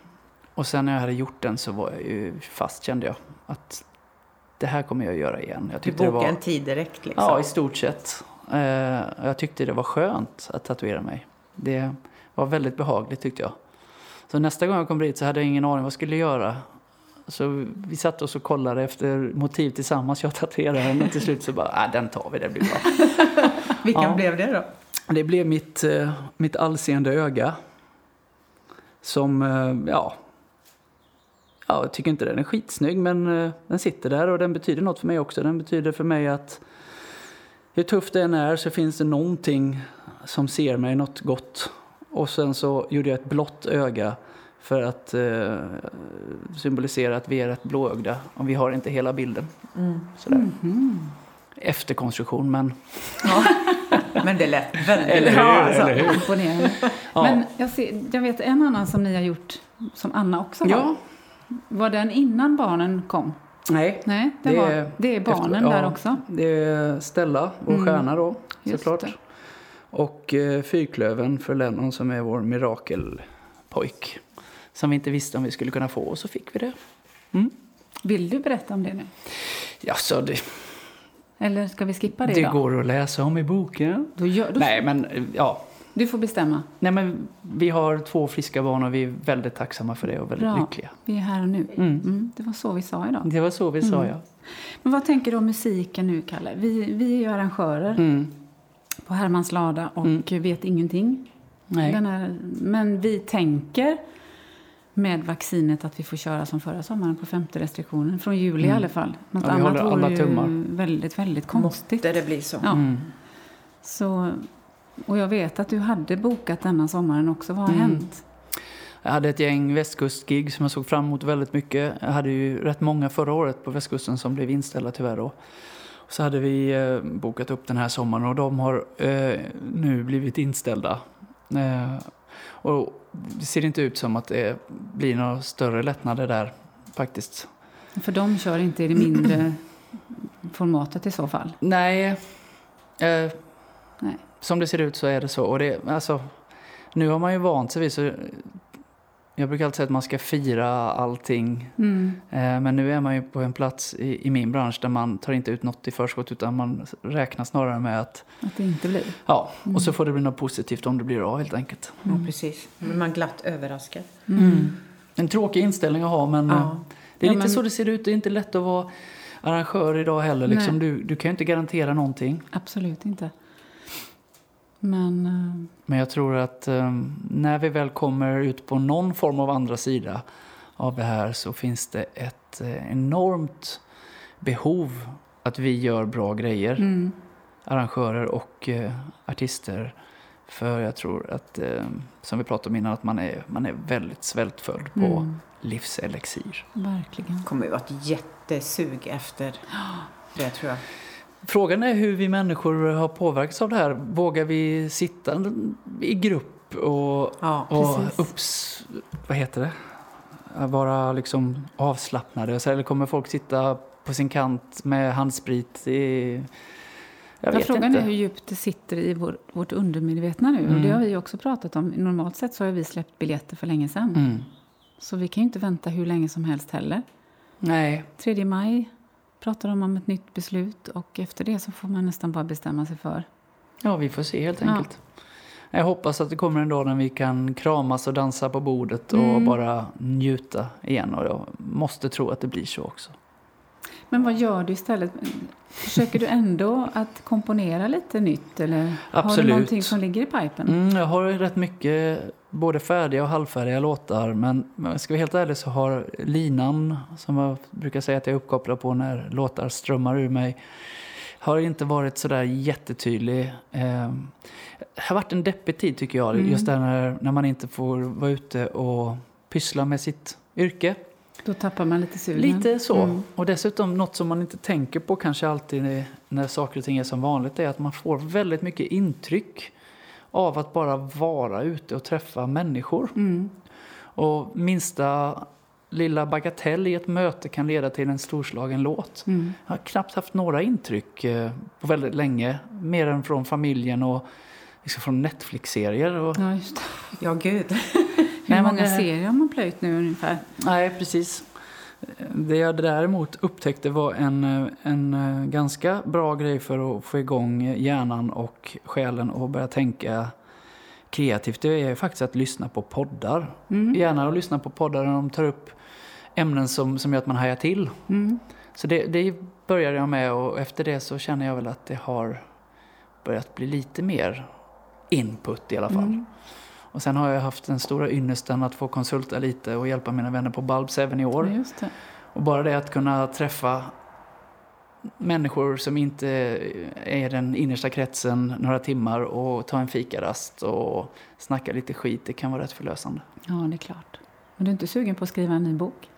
Och sen när jag hade gjort den så var jag ju fast kände jag att det här kommer jag att göra igen. Jag Du bokade var, en tid direkt liksom. Ja, i stort sett. Eh, jag tyckte det var skönt att tatuera mig. Det var väldigt behagligt tyckte jag. Så nästa gång jag kom dit så hade jag ingen aning vad jag skulle göra. Så vi satt oss och kollade efter motiv tillsammans, jag tatueraren. Och till slut så bara, äh, den tar vi, det blir bra. Vilken Ja. blev det då? Det blev mitt, eh, mitt allseende öga. Som, eh, ja... Ja, jag tycker inte den är skitsnygg, men den sitter där och den betyder något för mig också. Den betyder för mig att hur tufft det än är så finns det någonting som ser mig något gott. Och sen så gjorde jag ett blått öga för att eh, symbolisera att vi är rätt blåögda och vi har inte hela bilden. Sådär. Mhm. Efterkonstruktion, men... Ja. Men det lät väldigt Eller bra. alltså. eller hur? Ja. Men jag, ser, jag vet en annan som ni har gjort, som Anna också har. ja, Var den innan barnen kom? Nej. Nej, det, Det var, är det är barnen efter- ja. där också. Det är Stella, vår Mm, stjärna då, såklart. Och eh, Fyrklöven för Lennon som är vår mirakelpojk. Som vi inte visste om vi skulle kunna få och så fick vi det. Mm. Vill du berätta om det nu? Ja, så det, Eller ska vi skippa det, det då? går att läsa om i boken. Då gör, då, Nej, men ja. Du får bestämma. Nej, men vi har två friska barn och vi är väldigt tacksamma för det och väldigt Bra. lyckliga. Vi är här och nu. Mm. Mm, det var så vi sa idag. Det var så vi sa, Mm. ja. Men vad tänker du om musiken nu, Kalle? Vi, vi är ju arrangörer Mm. på Hermans lada och Mm. vet ingenting. Nej. Den här, men vi tänker med vaccinet att vi får köra som förra sommaren på femte restriktionen. Från juli i Mm. alla fall. Något Ja, vi annat håller alla vore ju tummar. väldigt, väldigt konstigt. Där det blir så. Ja. Mm. Så, och jag vet att du hade bokat denna sommaren också. Vad har Mm. hänt? Jag hade ett gäng västkustgig som jag såg fram emot väldigt mycket. Jag hade ju rätt många förra året på västkusten som blev inställda tyvärr då. Så hade vi eh, bokat upp den här sommaren och de har eh, nu blivit inställda. Eh, och det ser inte ut som att det blir några större lättnader där faktiskt. För de kör inte i det mindre formatet i så fall. Nej, eh, Nej. Som det ser ut så är det så. Och det, alltså, nu har man ju vant sig vid så jag brukar alltid säga att man ska fira allting Mm. Eh, Men nu är man ju på en plats i, i min bransch där man tar inte ut något i förskott utan man räknar snarare med att, Att det inte blir. ja, och så får det bli något positivt om det blir av helt enkelt. Ja, precis. Blir man glatt överraskad. Mm. En tråkig inställning att ha men eh, Ja. det är Ja, lite men- så det ser ut. Det är inte lätt att vara arrangör idag heller. Liksom. Du, du kan ju inte garantera någonting. Absolut inte. Men eh, Men jag tror att eh, när vi väl kommer ut på någon form av andra sida av det här så finns det ett eh, enormt behov att vi gör bra grejer. mm. arrangörer och eh, artister. För jag tror att, eh, som vi pratade om innan, att man är, man är väldigt svältfödd på Mm. livselixir. Verkligen. Det kommer ju vara ett jättesug efter det tror jag. Frågan är hur vi människor har påverkats av det här. Vågar vi sitta i grupp och, Ja, och upps, vad heter det? Vara liksom avslappnade? Eller kommer folk sitta på sin kant med handsprit? I, jag Ja, vet frågan inte. är hur djupt det sitter i vår, vårt undermedvetna nu. Och Mm. det har vi också pratat om. Normalt sett så har vi släppt biljetter för länge sedan. Mm. Så vi kan ju inte vänta hur länge som helst heller. Nej, 3 maj pratar de om ett nytt beslut och efter det så får man nästan bara bestämma sig för. Ja, vi får se helt Ja. enkelt. Jag hoppas att det kommer en dag när vi kan kramas och dansa på bordet och Mm. bara njuta igen. Och jag måste tro att det blir så också. Men vad gör du istället? Försöker du ändå att komponera lite nytt? Eller har du Absolut. någonting som ligger i pipen? Mm, jag har rätt mycket både färdiga och halvfärdiga låtar. Men jag ska vara helt ärlig så har linan, som jag brukar säga att jag är uppkopplad på när låtar strömmar ur mig, har inte varit sådär jättetydlig. Eh, det har varit en deppig tid tycker jag. Mm. Just där när, när man inte får vara ute och pyssla med sitt yrke. Då tappar man lite sugen. Lite så. Mm. Och dessutom något som man inte tänker på kanske alltid när- när saker och ting är som vanligt är att man får väldigt mycket intryck av att bara vara ute och träffa människor. Mm. Och minsta lilla bagatell i ett möte kan leda till en storslagen låt. Mm. Jag har knappt haft några intryck eh, på väldigt länge, mer än från familjen och liksom från Netflix-serier. Och, Ja, just det. Ja, gud. Hur Nej, men många det- serier har man plöjt nu ungefär? Nej, precis. Det jag däremot upptäckte var en, en eh, ganska bra grej för att få igång hjärnan och själen och börja tänka kreativt. Det är faktiskt att lyssna på poddar. Mm. Gärna att lyssna på poddar när de tar upp ämnen som, som gör att man hajar till. Mm. Så det, det började jag med och efter det så känner jag väl att det har börjat bli lite mer input i alla fall. Mm. Och sen har jag haft den stora ynnesten att få konsulta lite och hjälpa mina vänner på Bulbs även i år. Och bara det att kunna träffa människor som inte är den innersta kretsen några timmar och ta en fikarast och snacka lite skit, det kan vara rätt förlösande. Ja, det är klart. Men du är inte sugen på att skriva en ny bok?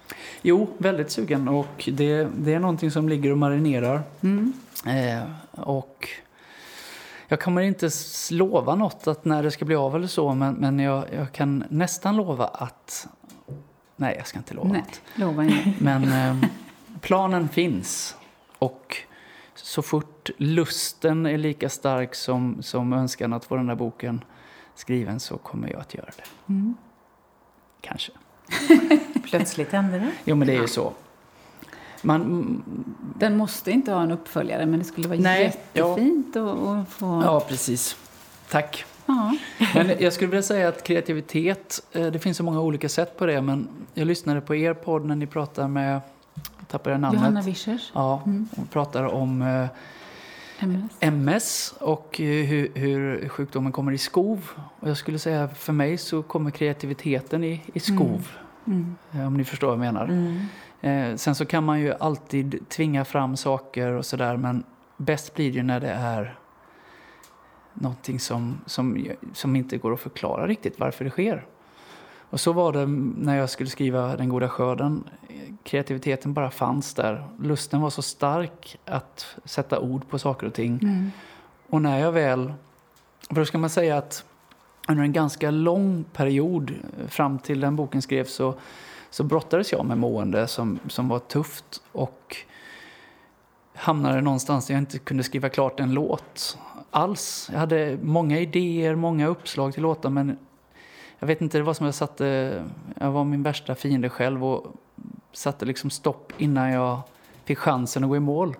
Jo, väldigt sugen och det, det är någonting som ligger och marinerar. Mm. Eh, och jag kommer inte lova något att när det ska bli av eller så, men, men jag, jag kan nästan lova att... Nej, jag ska inte lova Nej, något. lova inte. Men eh, planen finns. Och så fort lusten är lika stark som, som önskan att få den där boken skriven så kommer jag att göra det. Mm. Kanske. Plötsligt hände det. Jo, men det är ju så. Man, Den måste inte ha en uppföljare, men det skulle vara Nej, jättefint att, att få... ja, precis. Tack. Ja. Men jag skulle vilja säga att kreativitet, eh, det finns så många olika sätt på det. Men jag lyssnade på er podd när ni pratar med, jag tappade namnet. Johanna Wischers, Ja, hon pratar om eh, MS. MS och eh, hur, hur sjukdomen kommer i skov. Och jag skulle säga för mig så kommer kreativiteten i, i skov. Mm. Eh, Om ni förstår vad jag menar. Mm. Eh, sen så kan man ju alltid tvinga fram saker och sådär men bäst blir det ju när det är någonting som, som, som inte går att förklara riktigt varför det sker. Och så var det när jag skulle skriva Den goda skörden. Kreativiteten bara fanns där. Lusten var så stark att sätta ord på saker och ting. Mm. Och när jag väl... För då ska man säga att under en ganska lång period eh, fram till den boken skrevs så, så brottades jag med mående som, som var tufft och hamnade någonstans där jag inte kunde skriva klart en låt alls. Jag hade många idéer, många uppslag till låtar men jag vet inte, det var som jag satte... Jag var min värsta fiende själv och satte liksom stopp innan jag fick chansen att gå i mål.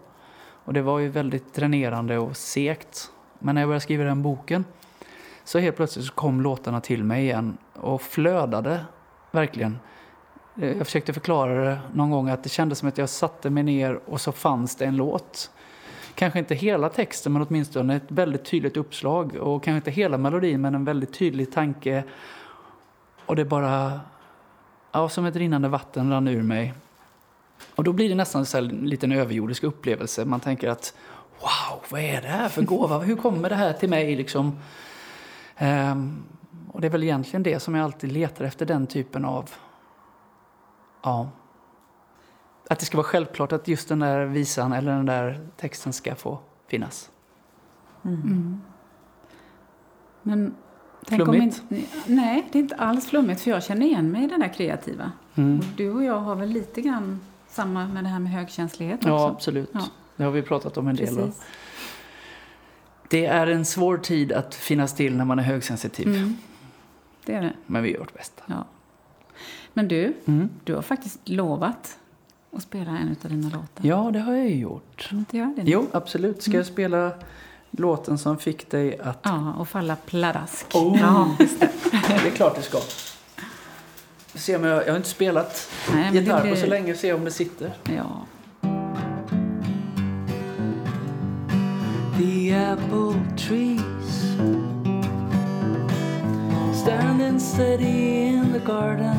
Och det var ju väldigt dränerande och segt. Men när jag började skriva den boken så helt plötsligt så kom låtarna till mig igen och flödade verkligen. Eh, jag försökte förklara det någon gång att det kändes som att jag satte mig ner och så fanns det en låt. Kanske inte hela texten men åtminstone ett väldigt tydligt uppslag och kanske inte hela melodin men en väldigt tydlig tanke. Och det bara, ja som ett rinnande vatten rann ur mig. Och då blir det nästan så här en liten överjordisk upplevelse. Man tänker att wow, vad är det här för gåva? Hur kommer det här till mig liksom? Ehm, och det är väl egentligen det som jag alltid letar efter, den typen av... Ja. Att det ska vara självklart att just den där visan eller den där texten ska få finnas. Mm. Men tänk om Flummigt? inte, nej, det är inte alls flummigt för jag känner igen mig i den där kreativa. Mm. Och du och jag har väl lite grann samma med det här med högkänslighet också. Ja, absolut. Ja. Det har vi pratat om en del. och Precis. Det är en svår tid att finnas till när man är högsensitiv. Mm. Det är det. Men vi gör vårt bästa. Ja. Men du, Mm. du har faktiskt lovat att spela en av dina låtar. Ja, det har jag ju gjort. Kan du inte göra det nu? Jo, absolut. Ska jag spela låten som fick dig att... Ja, och falla pladask. Oh. Ja, just det. Det är klart det ska. Se om jag, jag har inte spelat Nej, gitarr på så länge, se om det sitter. Ja. The apple trees. Standing steady in the garden.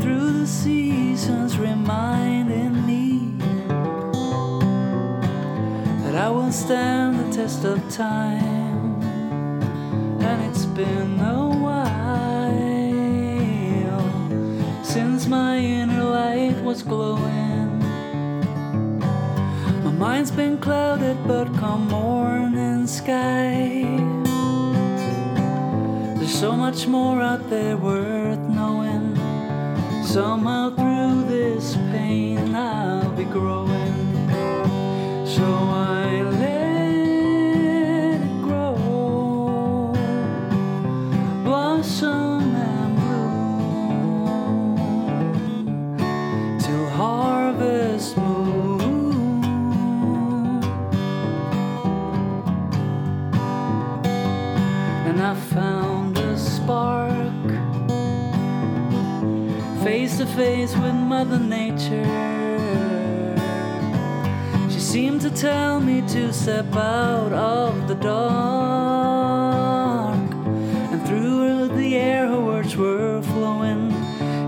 Through the seasons reminding me That I will stand the test of time. And it's been a while Since my inner light was glowing mind's been clouded, but come morning sky. There's so much more out there worth knowing. Somehow through this pain, I'll be growing. So I let it grow, blossom face with Mother Nature. She seemed to tell me to step out of the dark. And through the air, her words were flowing.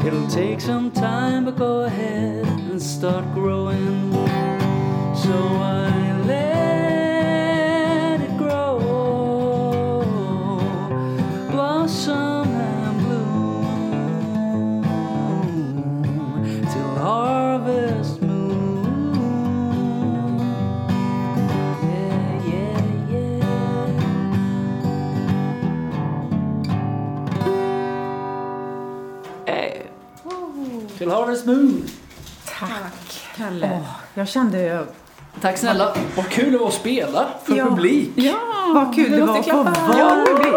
It'll take some time, but go ahead and start growing. So I Harvest moon. Tack, Kalle. jag kände. Tack snälla. Vad kul det var att spela för Ja. publik. Ja, Vad kul det måste var att få vara publik.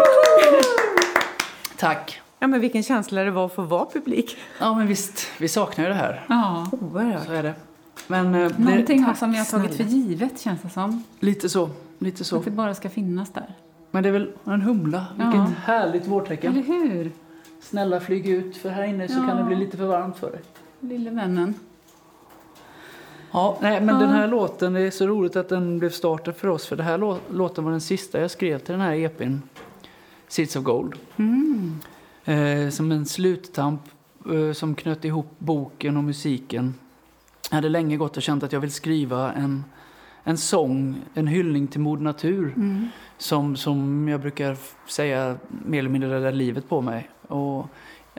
Tack. Ja, men vilken känsla det var att få vara publik. Ja, men visst. Vi saknar ju det här. Ja. Oerhört. Så är det. Men eh, det, Någonting tack som vi har tagit för givet känns det som. lite så. Lite så. Att det bara ska finnas där. Men det är väl en humla. Ja. Vilket härligt vårtecken. Eller hur? Snälla flyg ut, för här inne så Ja. kan det bli lite för varmt för dig. Lille vännen. Ja, nej, men Ja. den här låten, det är så roligt att den blev starten för oss. För det här lå- låten var den sista jag skrev till den här EPn, Seeds of Gold. Mm. Eh, som en sluttamp eh, som knöt ihop boken och musiken. Jag hade länge gått och känt att jag vill skriva en, en sång, en hyllning till Moder Natur. Mm. Som, som jag brukar säga mer eller mindre räddar livet på mig. Och,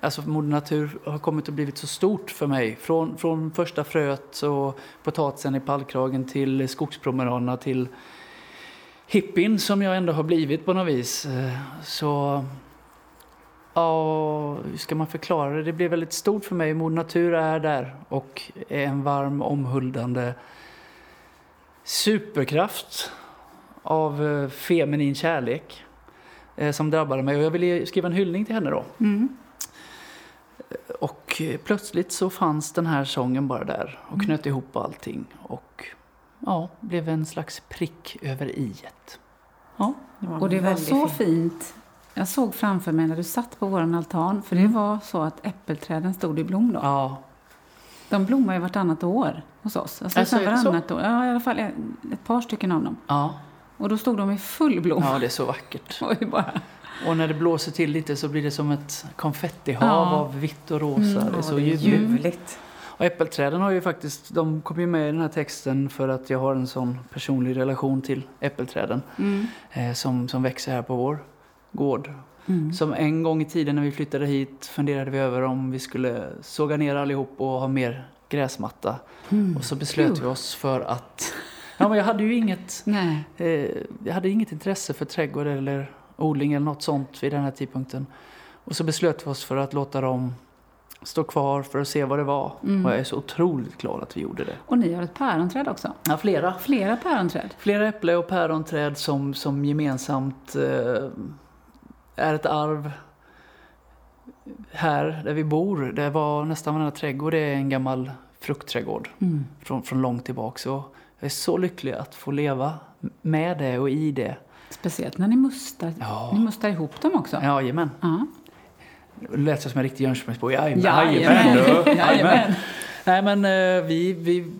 alltså Moder Natur har kommit och blivit så stort för mig. Från, från första fröet och potatisen i pallkragen till skogspromenaderna till hippien som jag ändå har blivit på något vis. Eh, så Ja, hur ska man förklara det? Det blev väldigt stort för mig. Moder Natur är där och är en varm, omhuldande superkraft av eh, feminin kärlek eh, som drabbade mig. Och jag ville skriva en hyllning till henne då. Mm. Och plötsligt så fanns den här sången bara där och knöt ihop allting. Och ja, blev en slags prick över i-et. Ja, Och det var så fint. fint. Jag såg framför mig när du satt på vår altan, för det var så att äppelträden stod i blom då. ja De blommar ju vartannat år hos oss. Alltså, Alltså, det varannat år. Ja, i alla fall en- ett par stycken av dem. ja, Och då stod de i full blom. ja, det är så vackert. Och bara, Och när det blåser till lite så blir det som ett konfettihav Ja. av vitt och rosa. Mm. det är så det är ljuvligt. Och äppelträden har ju faktiskt, de kom ju med i den här texten för att jag har en sån personlig relation till äppelträden mm. eh, som, som växer här på vår gård. Mm. Som en gång i tiden när vi flyttade hit funderade vi över om vi skulle såga ner allihop och ha mer gräsmatta. Mm. Och så beslöt Phew. vi oss för att... Ja, men jag hade ju inget, Nej. eh, jag hade inget intresse för trädgård eller odling eller något sånt vid den här tidpunkten. Och så beslöt vi oss för att låta dem stå kvar för att se vad det var. Mm. Och jag är så otroligt glad att vi gjorde det. Och ni har ett päronträd också. Ja, flera. Flera päronträd. Flera äpple och päronträd som, som gemensamt eh, är ett arv här där vi bor. Det var nästan varenda trädgård är en gammal fruktträdgård Mm. från, från långt tillbaka. Så jag är så lycklig att få leva med det och i det. Speciellt när ni mustar. Ja. Ni mustar ihop dem också. Jajamän. Ja. Det lät som en riktig Jönköpingsbo. Jajamän. Jajamän. du. Jajamän. Nej men eh, vi, vi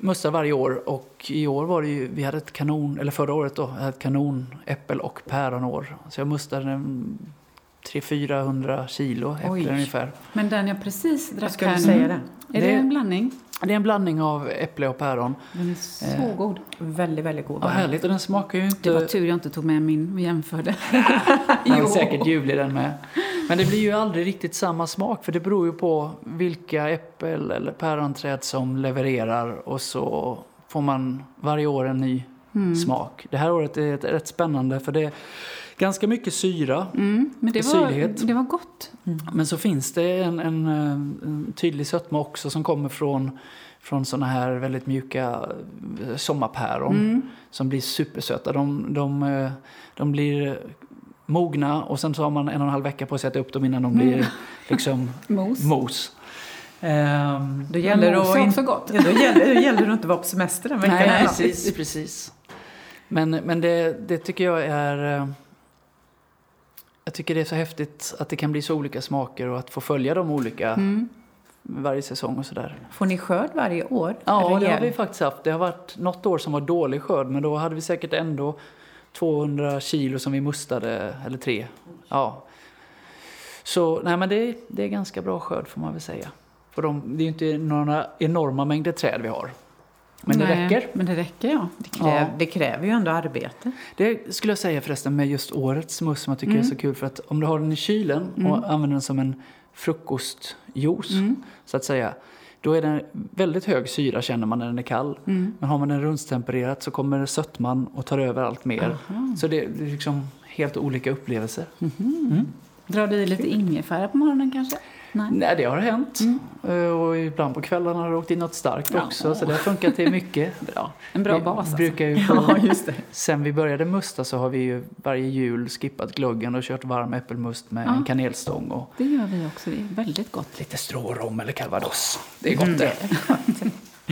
mustar varje år och i år var det ju, vi hade ett kanon, eller förra året då, hade ett kanon äppel och päronår. Så jag mustade en 300-400 kilo äpplen Oj. ungefär. Men den jag precis drack skulle här säga nu, det. är det, Det- en blandning? Det är en blandning av äpple och päron. Den är så Eh. god. Väldigt, väldigt god. Vad härligt, och den smakar ju inte... Det var tur jag inte tog med min och jämförde. Den är säkert ljuvlig den med. Men det blir ju aldrig riktigt samma smak för det beror ju på vilka äppel eller päronträd som levererar och så får man varje år en ny Mm. smak. Det här året är rätt spännande för det är ganska mycket syra Mm, men det var, Syrlighet. det var gott. men så finns det en, en, eh, en tydlig sötma också som kommer från, från såna här väldigt mjuka eh, sommarpäron Mm. som blir supersöta. De, de, eh, de blir mogna och sen så har man en och en halv vecka på sig att äta upp dem innan de blir liksom Mos. mos. Ehm, Då gäller, det att är in- också gott. Ja, då, gäller, då gäller det att inte vara på semester den veckan. Nej, precis, precis. Men, men det, det tycker jag är... Jag tycker det är så häftigt att det kan bli så olika smaker och att få följa de olika Mm. varje säsong och sådär. Får ni skörd varje år? Ja, det har vi faktiskt haft. Det har varit något år som var dålig skörd men då hade vi säkert ändå 200 kilo som vi mustade, eller tre. Ja. Så nej men det, det är ganska bra skörd får man väl säga. För de, det är ju inte några enorma mängder träd vi har. Men det Nej, räcker. Men det räcker, ja. Det, kräv, Ja. det kräver ju ändå arbete. Det skulle jag säga förresten med just årets must som jag tycker är så kul. För att om du har den i kylen och använder den som en frukostjuice så att säga. Då är den väldigt hög syra känner man när den är kall. Men har man den rumstempererat så kommer sötman och tar över allt mer. Så det är liksom helt olika upplevelser. Mm. Drar du i lite ingefära på morgonen kanske? Nej. Nej, det har hänt. Mm. Och ibland på kvällarna har det åkt in något starkt ja. också. Så det har funkat till mycket. bra. En bra vi bas alltså. brukar ju på, ja, just det. Sen vi började musta så har vi ju varje jul skippat glöggen och kört varm äppelmust med ja. en kanelstång. Och det gör vi också. Det är väldigt gott. Lite strårom eller calvados. Det är gott mm. det.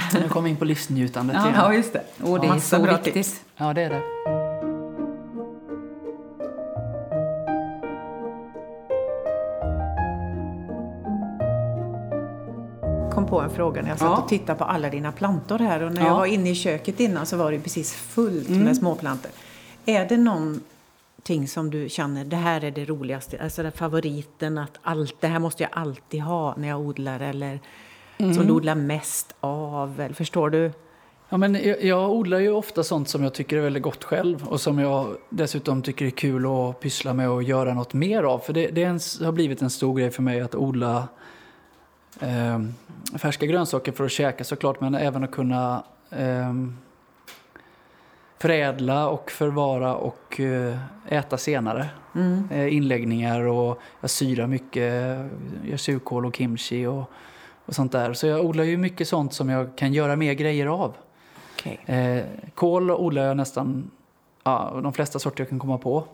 Nu kommer vi in på livsnjutandet ja, igen. Ja, just det. Och det är så viktigt. Ja, det är det. Kom på en fråga när jag satt ja. och tittade på alla dina plantor här. Och när ja. jag var inne i köket innan så var det precis fullt mm. med småplantor. Är det någonting som du känner, det här är det roligaste, alltså det favoriten, att allt, det här måste jag alltid ha när jag odlar eller mm. som du odlar mest av, eller, förstår du? Ja, men jag, jag, odlar ju ofta sånt som jag tycker är väldigt gott själv och som jag dessutom tycker är kul att pyssla med och göra något mer av. För det, det en, har blivit en stor grej för mig att odla eh, färska grönsaker för att käka såklart, men även att kunna eh, förädla och förvara och eh, äta senare. Mm. Eh, inläggningar och jag syrar mycket, jag surkål och kimchi och, och sånt där. Så jag odlar ju mycket sånt som jag kan göra mer grejer av. Okay. Eh, kål odlar jag nästan ja, de flesta sorter jag kan komma på.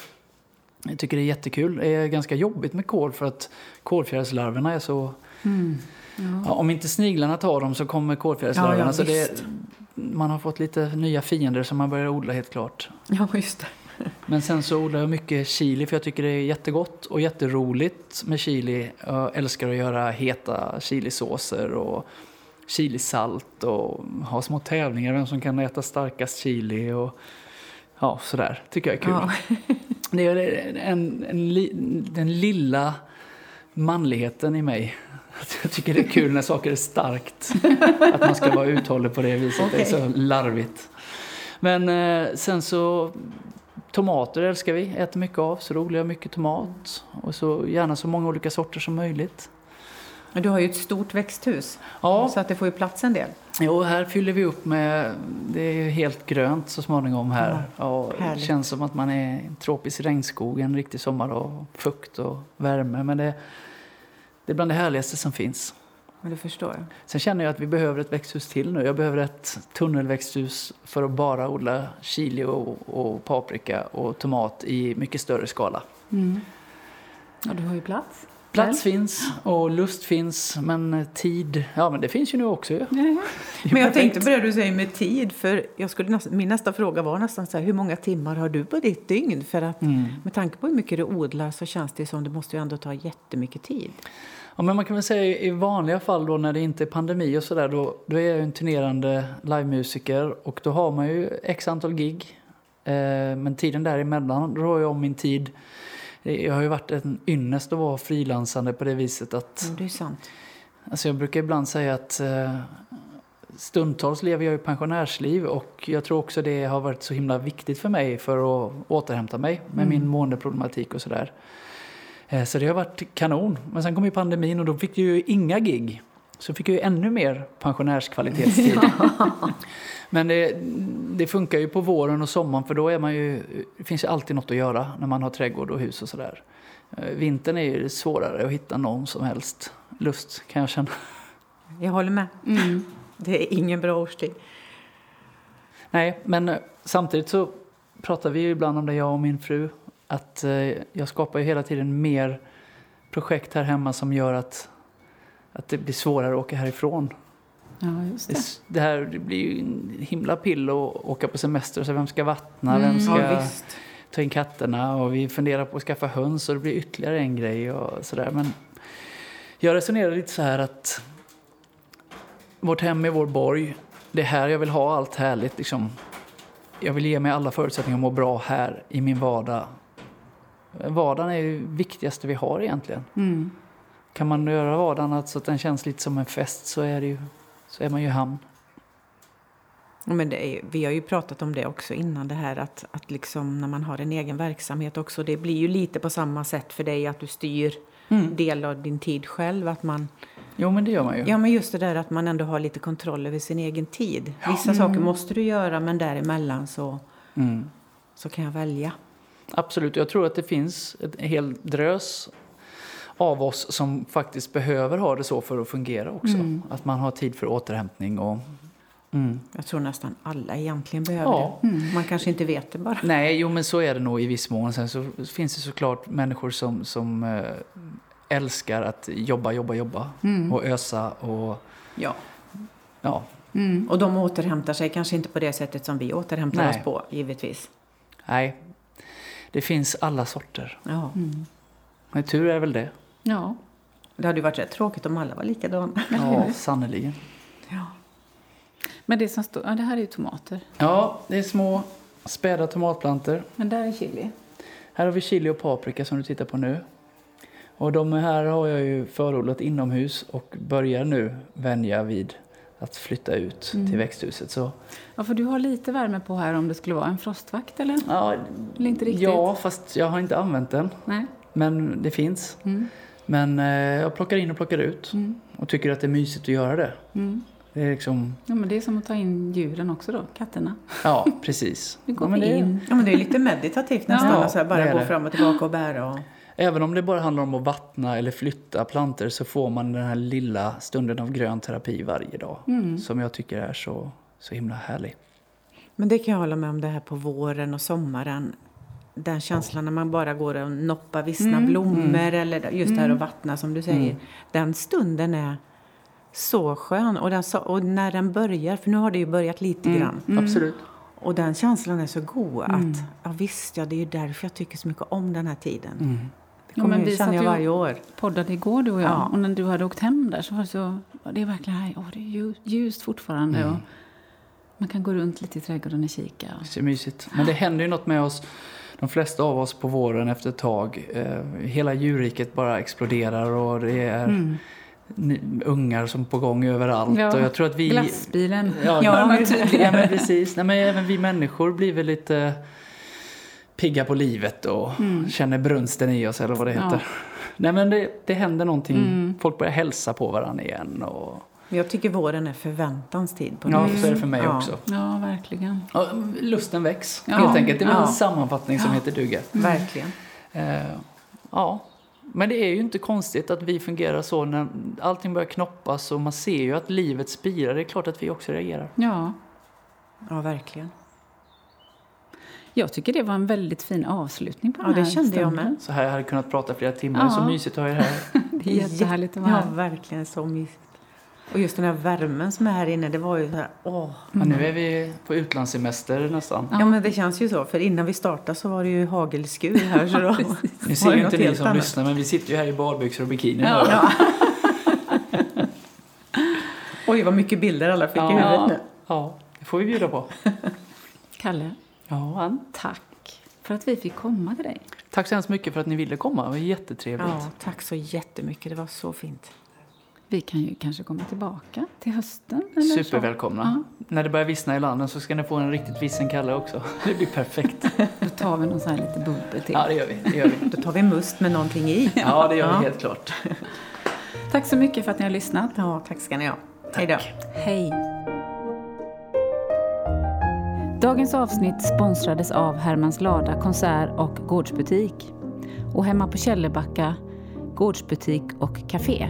Jag tycker det är jättekul. Det är ganska jobbigt med kål för att kolfjärilslarverna är så mm. Ja. Ja, om inte sniglarna tar dem så kommer kolfjärilslarverna. Ja, så det, man har fått lite nya fiender som man börjar odla helt klart. Ja, just det. Men sen så odlar jag mycket chili för jag tycker det är jättegott och jätteroligt med chili. Jag älskar att göra heta chilisåser och chilisalt och ha små tävlingar vem som kan äta starkast chili och ja, sådär. tycker jag är kul. Ja. det är en, en, den lilla manligheten i mig jag tycker det är kul när saker är starkt. Att man ska vara uthållig på det viset. Okay. Det är så larvigt. Men eh, sen så tomater älskar vi, äter mycket av. Så då odlar jag mycket tomat. Och så gärna så många olika sorter som möjligt. Du har ju ett stort växthus. Ja. Så att det får ju plats en del. Jo, här fyller vi upp med, det är helt grönt så småningom här. Ja, det känns som att man är i en tropisk regnskog en riktig sommar och fukt och värme. Men det, det är bland det härligaste som finns. Men det förstår jag. Sen känner jag att vi behöver ett växthus till nu. Jag behöver ett tunnelväxthus för att bara odla chili och, och paprika och tomat i mycket större skala. Mm. Ja, du har ju plats. Plats finns och lust finns, men tid, ja men det finns ju nu också. Ja. men jag tänkte på det du säger med tid, för jag skulle min nästa fråga var nästan så här, hur många timmar har du på ditt dygn? För att mm. med tanke på hur mycket du odlar så känns det som det måste ju ändå ta jättemycket tid. Ja, men man kan väl säga i vanliga fall då när det inte är pandemi och sådär då, då är jag en turnerande livemusiker och då har man ju x antal gig. Eh, men tiden däremellan har jag om min tid. Jag har ju varit en ynnest att vara frilansande på det viset att... Mm, det är sant. Alltså jag brukar ibland säga att eh, stundtals lever jag i pensionärsliv och jag tror också det har varit så himla viktigt för mig för att återhämta mig med mm. min måendeproblematik och sådär. Eh, så det har varit kanon. Men sen kom ju pandemin och då fick jag ju inga gig. Så fick jag ju ännu mer pensionärskvalitetstid. Men det, det, funkar ju på våren och sommaren för då är man ju, det finns ju alltid något att göra när man har trädgård och hus och sådär. Eh, vintern är ju svårare att hitta någon som helst lust kan jag känna. Jag håller med. Mm. Det är ingen bra årstid. Nej, men eh, samtidigt så pratar vi ju ibland om det, jag och min fru, att eh, jag skapar ju hela tiden mer projekt här hemma som gör att, att det blir svårare att åka härifrån. Ja, just det. Det, det här det blir ju en himla pill att åka på semester. Så vem ska vattna? Mm, vem ska ja, ta in katterna? Och vi funderar på att skaffa höns och det blir ytterligare en grej och sådär. Men jag resonerar lite så här att vårt hem är vår borg. Det är här jag vill ha allt härligt. Liksom. Jag vill ge mig alla förutsättningar att må bra här i min vardag vardagen är det viktigaste vi har egentligen. Mm. Kan man göra vardagen så att den känns lite som en fest så är, det ju, så är man ju i hamn. Men är, vi har ju pratat om det också innan, det här att, att liksom när man har en egen verksamhet också, det blir ju lite på samma sätt för dig att du styr mm. del av din tid själv. Att man, jo, men det gör man ju. Ja, men just det där att man ändå har lite kontroll över sin egen tid. Vissa mm. saker måste du göra, men däremellan så, mm. så kan jag välja. Absolut, jag tror att det finns en hel drös av oss som faktiskt behöver ha det så för att fungera också. Att man har tid för återhämtning och mm. Jag tror nästan alla egentligen behöver Ja. det. Man kanske inte vet det bara. Nej, jo men så är det nog i viss mån. Sen så finns det såklart människor som, som eh, älskar att jobba, jobba, jobba och ösa och Ja. ja, Och de återhämtar sig kanske inte på det sättet som vi återhämtar Nej. oss på, givetvis. nej. Det finns alla sorter. Ja. Men tur är väl det. Ja. Det hade ju varit rätt tråkigt om alla var likadana. Ja, sannerligen. Ja. Men det som står... Ja, det här är ju tomater. Ja, det är små späda tomatplantor. Men där är chili. Här har vi chili och paprika som du tittar på nu. Och de här har jag ju förodlat inomhus och börjar nu vänja vid att flytta ut till växthuset. Så, Ja, för du har lite värme på här om det skulle vara en frostvakt, eller? ja, Eller inte riktigt? ja, fast jag har inte använt den. Nej. Men det finns. Mm. Men eh, jag plockar in och plockar ut Mm. och tycker att det är mysigt att göra det. Mm. Det är liksom, Ja, men det är som att ta in djuren också då, katterna. ja precis. Nu går Ja, men vi det- in. Ja, men det är lite meditativt nästan. Ja, alltså, bara det gå det. fram och tillbaka och bära. Och... Även om det bara handlar om att vattna eller flytta planter så får man den här lilla stunden av grön terapi varje dag. Mm. Som jag tycker är så, så himla härlig. Men det kan jag hålla med om det här på våren och sommaren. Den känslan när man bara går och noppar vissna blommor eller just det här att vattna som du säger. Den stunden är så skön. Och, den, och när den börjar, för nu har det ju börjat lite grann. Absolut. Och den känslan är så god att, ja visst, ja, det är ju därför jag tycker så mycket om den här tiden. Det Ja, kommer, men vi känner satt jag ju- varje år. poddade igår du och jag. Ja. Och när du hade åkt hem där så var det så... ja, Det är verkligen här, åh, det är ljus- ljust fortfarande. Och man kan gå runt lite i trädgården och kika. Och, Så mysigt. Men det händer ju något med oss, de flesta av oss på våren efter ett tag. Eh, hela djurriket bara exploderar och det är ny, ungar som på gång överallt. Ja, Och jag tror att vi... Glassbilen. Ja, Ja, ja, men ja men precis. Nej, men även vi människor blir väl lite pigga på livet och känner brunsten i oss eller vad det Ja. heter. Nej men det, det händer någonting. Folk börjar hälsa på varandra igen. Och, Jag tycker våren är förväntans tid på ja, så är det för mig Ja. också. Ja, verkligen. Ja, lusten väcks Ja. helt enkelt. Det Ja. en sammanfattning som heter duga. Verkligen. Eh, ja, men det är ju inte konstigt att vi fungerar så när allting börjar knoppas och man ser ju att livet spirar. Det är klart att vi också reagerar. Ja, Ja, verkligen. jag tycker det var en väldigt fin avslutning på Ja, den här det kände jag stunden. med. Så här jag hade kunnat prata flera timmar. Ja. Så mysigt att ha er här. Det är jättehärligt att vara Ja, här. verkligen så mysigt. Och just den här värmen som är här inne, det var ju så här, åh. Men nu är vi på utlandssemester nästan. Ja. men det känns ju så, för innan vi startade så var det ju hagelskur här. Så då Nu ser ju inte ni som annat. lyssnar, men vi sitter ju här i badbyxor och bikini. Ja. Ja. Oj, vad mycket bilder alla fick i huvudet ja, nu. ja, det får vi bjuda på. Kalle, Ja, Ann. tack för att vi fick komma till dig. Tack så hemskt mycket för att ni ville komma. Det var jättetrevligt. Ja, tack så jättemycket. Det var så fint. Vi kan ju kanske komma tillbaka till hösten. Eller så. Supervälkomna. När det börjar vissna i landen så ska ni få en riktigt vissen Kalle också. Det blir perfekt. Då tar vi någon sån här lite bubbel till. Ja, det gör vi. Det gör vi. Då tar vi must med någonting i. Ja, det gör Ja. vi helt klart. Tack så mycket för att ni har lyssnat. Ja, tack ska ni ha. Hej då. Hej! Dagens avsnitt sponsrades av Hermans Lada konsert och gårdsbutik och hemma på Källebacka gårdsbutik och café.